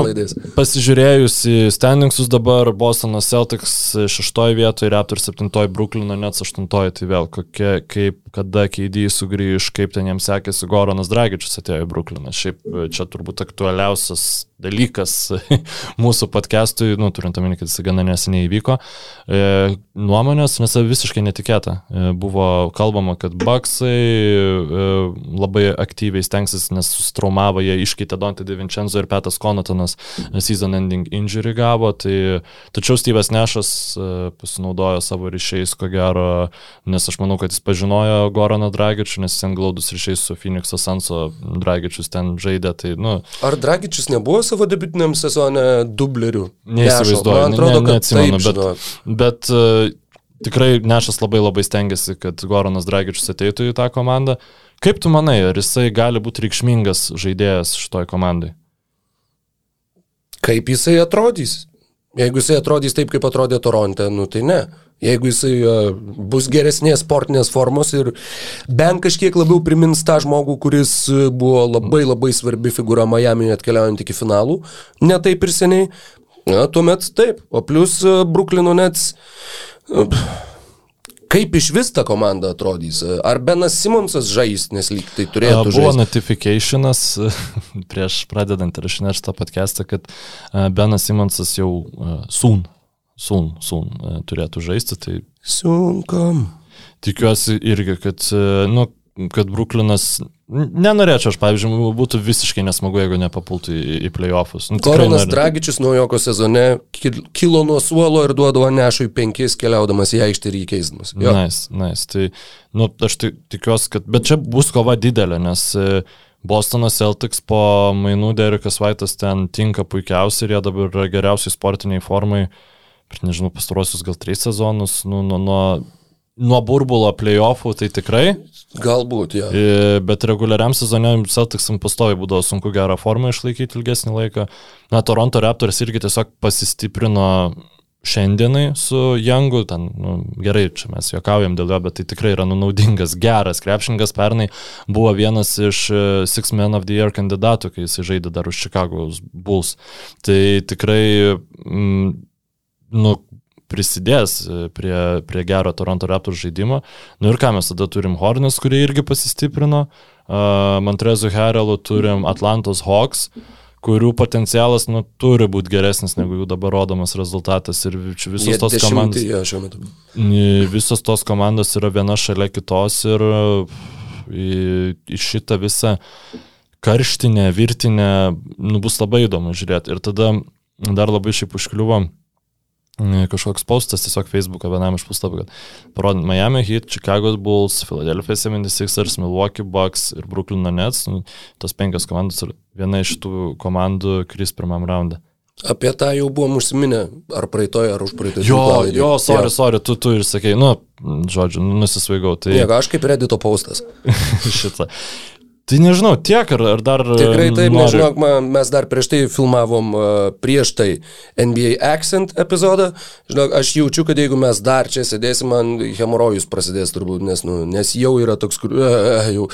pasižiūrėjus į standingsus dabar, Bostono Celtics šeštoje vietoje, Raptors septintoje, Brooklyno net aštuntoje, tai vėl kokie, kaip, kada keidį sugrįž, kaip ten jiems sekėsi, Goronas Dragičius atėjo į Brooklyną. Šiaip e, čia turbūt aktualiausias dalykas [LAUGHS] mūsų podcastui, nu, turint omeny, kad jis gana neseniai įvyko. E, nuomonės, nes visiškai netikėta. E, buvo kalbama, kad Baksai e, labai aktyviai stengsis, nes sustraumavo, jie iškeitė Dante DiVincenzo ir Petas Konotonas season ending injury gavo, tai tačiau Steve'as Nešas e, pasinaudojo savo ryšiais, ko gero, nes aš manau, kad jis pažinojo Goraną Dragičių, nes ten glaudus ryšiais su Phoenix'o Sanso Dragičius ten žaidė, tai, nu, Ar Dragičius nebuvo savo debitiniam sezone dublerių? Neįsivaizduoju, Man atrodo, ne, kad neatsimenu, taip, bet, žinok. bet uh, tikrai Nešas labai labai stengiasi, kad Goranas Dragičius ateitų į tą komandą. Kaip tu manai, ar jisai gali būti reikšmingas žaidėjas šitoj komandai? Kaip jisai atrodys? Jeigu jisai atrodys taip, kaip atrodė Toronte, nu tai ne. Jeigu jisai uh, bus geresnės sportinės formos ir bent kažkiek labiau primins tą žmogų, kuris uh, buvo labai labai svarbi figūra Miami atkeliaujant iki finalų, ne taip ir seniai, na, tuomet taip. O plus uh, Bruklino Nets. Kaip iš vis ta komanda atrodys? Ar Benas Simonsas žais, nes lyg tai A, turėtų Buvo žaisti? notifikationas [LAUGHS] prieš pradedant įrašinėti šitą podcastą, kad Benas Simonsas jau a, soon, soon a, turėtų žaisti, tai Sunkam. tikiuosi irgi, kad, a, nu, kad Bruklinas, nenorėčiau aš, pavyzdžiui, būtų visiškai nesmagu, jeigu nepapultų į, į playoffus. Nu, Koronas nori- Dragičius naujoko sezone kil- kilo nuo suolo ir duodavo nešui penkis keliaudamas į aikštę ir jį keisdamas. Jo. Nice, nice. Tai, nu, aš tikiuosi, kad, bet čia bus kova didelė, nes e, Bostono Celtics po mainų Derikas Vaitas ten tinka puikiausiai ir jie dabar yra geriausiai sportiniai formai, per, nežinau, pastarosius gal tris sezonus, nu, nuo, nuo, nuo burbulo playoffų, tai tikrai, Galbūt, jo. E, bet reguliariam sezone Celticsam pastovi būdavo sunku gerą formą išlaikyti ilgesnį laiką. Na, Toronto Raptors irgi tiesiog pasistiprino šiandienai su Youngu, ten, nu, gerai, čia mes juokaujam dėl jo, bet tai tikrai yra nu, naudingas, geras krepšininkas, pernai buvo vienas iš e, Six Men of the Year kandidatų, kai jis žaidė dar už Chicago's Bulls. Tai tikrai, mm, nu, prisidės e, prie, prie gero Toronto Raptors žaidimo. Nu ir ką mes tada turim Hornets, kurie irgi pasistiprino, uh, Montrezo Heralų turim Atlantos Hawks, kurių potencialas nu, turi būti geresnis negu jų dabar rodomas rezultatas ir visos Jie tos komandos. N- Visos tos komandos yra viena šalia kitos ir į, į šitą visą karštinę, virtinę nu, bus labai įdomu žiūrėti. Ir tada dar labai šiaip užkliuvo mm, kažkoks postas tiesiog Facebook'o vienam iš puslapių, kad parodant Miami Heat, Chicago Bulls, Philadelphia 76ers, Milwaukee Bucks ir Brooklyn Nets, nu, tos penkios komandos ir viena iš tų komandų kris pirmam raundą. Apie tą jau buvom užsiminę, ar praeitoje, ar už praeitoje. Jo, jo, sorry, sorry, tu, tu ir sakei, nu, žodžiu, nu, nusisvaigau. Tai Nieko, aš kaip Reddito paustas. [LAUGHS] šitą. Tai nežinau, tiek ar, ar dar... Tikrai taip, nori- nežinok, man, mes dar prieš tai filmavom uh, prieš tai NBA Accent epizodą. Žinok, aš jaučiu, kad jeigu mes dar čia sėdėsim, man hemorojus prasidės turbūt, nes, nu, nes jau yra toks, kur uh, jau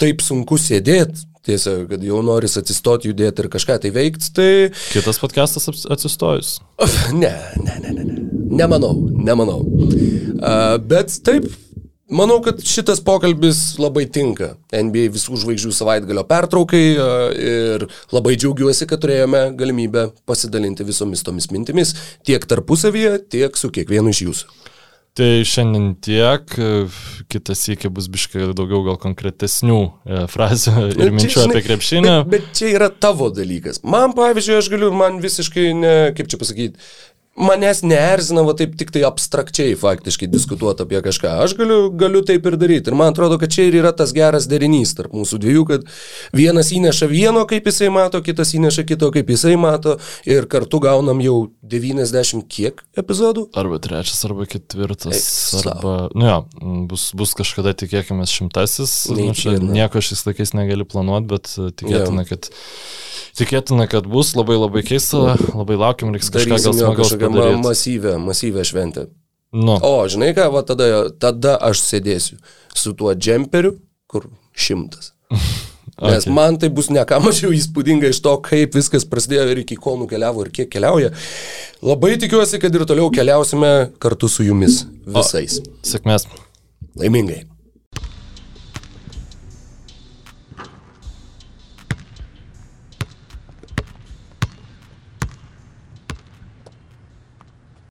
taip sunku sėdėti. Tiesa, kad jau noris atsistoti, judėti ir kažką tai veikti, tai Kitas podcastas atsistojus. Ne, ne, ne, ne, ne. Nemanau, nemanau. Uh, bet taip, manau, kad šitas pokalbis labai tinka NBA visų žvaigždžių savaitgalio pertraukai uh, ir labai džiaugiuosi, kad turėjome galimybę pasidalinti visomis tomis mintimis tiek tarpusavyje, tiek su kiekvienu iš jūsų. Tai šiandien tiek, kitas iki bus biškai daugiau gal konkretesnių e, frazių ir minčių apie krepšinį. Bet, bet čia yra tavo dalykas. Man, pavyzdžiui, aš galiu, man visiškai, ne, kaip čia pasakyti, manęs neerzina, va taip tik tai abstrakčiai faktiškai diskutuoti apie kažką. Aš galiu, galiu taip ir daryti. Ir man atrodo, kad čia ir yra tas geras derinys tarp mūsų dviejų, kad vienas įneša vieno, kaip jisai mato, kitas įneša kito, kaip jisai mato. Ir kartu gaunam jau 90 kiek epizodų. Arba trečias, arba ketvirtas, Eik, arba, nu jo, bus, bus kažkada tikėkime šimtasis, nu, čia nieko šiais laikais negali planuoti, bet tikėtina, kad, tikėtina, kad bus labai labai keista, labai laukiam, reiks kažką gal smagaus kažkokią ma masyvę, masyvę šventę. Nu, O, žinai ką, va tada, tada aš sėdėsiu su tuo džemperiu, kur šimtas. [LAUGHS] Nes Okay. man tai bus ne ką mažiau įspūdinga iš to, kaip viskas prasidėjo ir iki ko nukeliavo ir kiek keliauja. Labai tikiuosi, kad ir toliau keliausime kartu su jumis visais. sėkmės. Laimingai.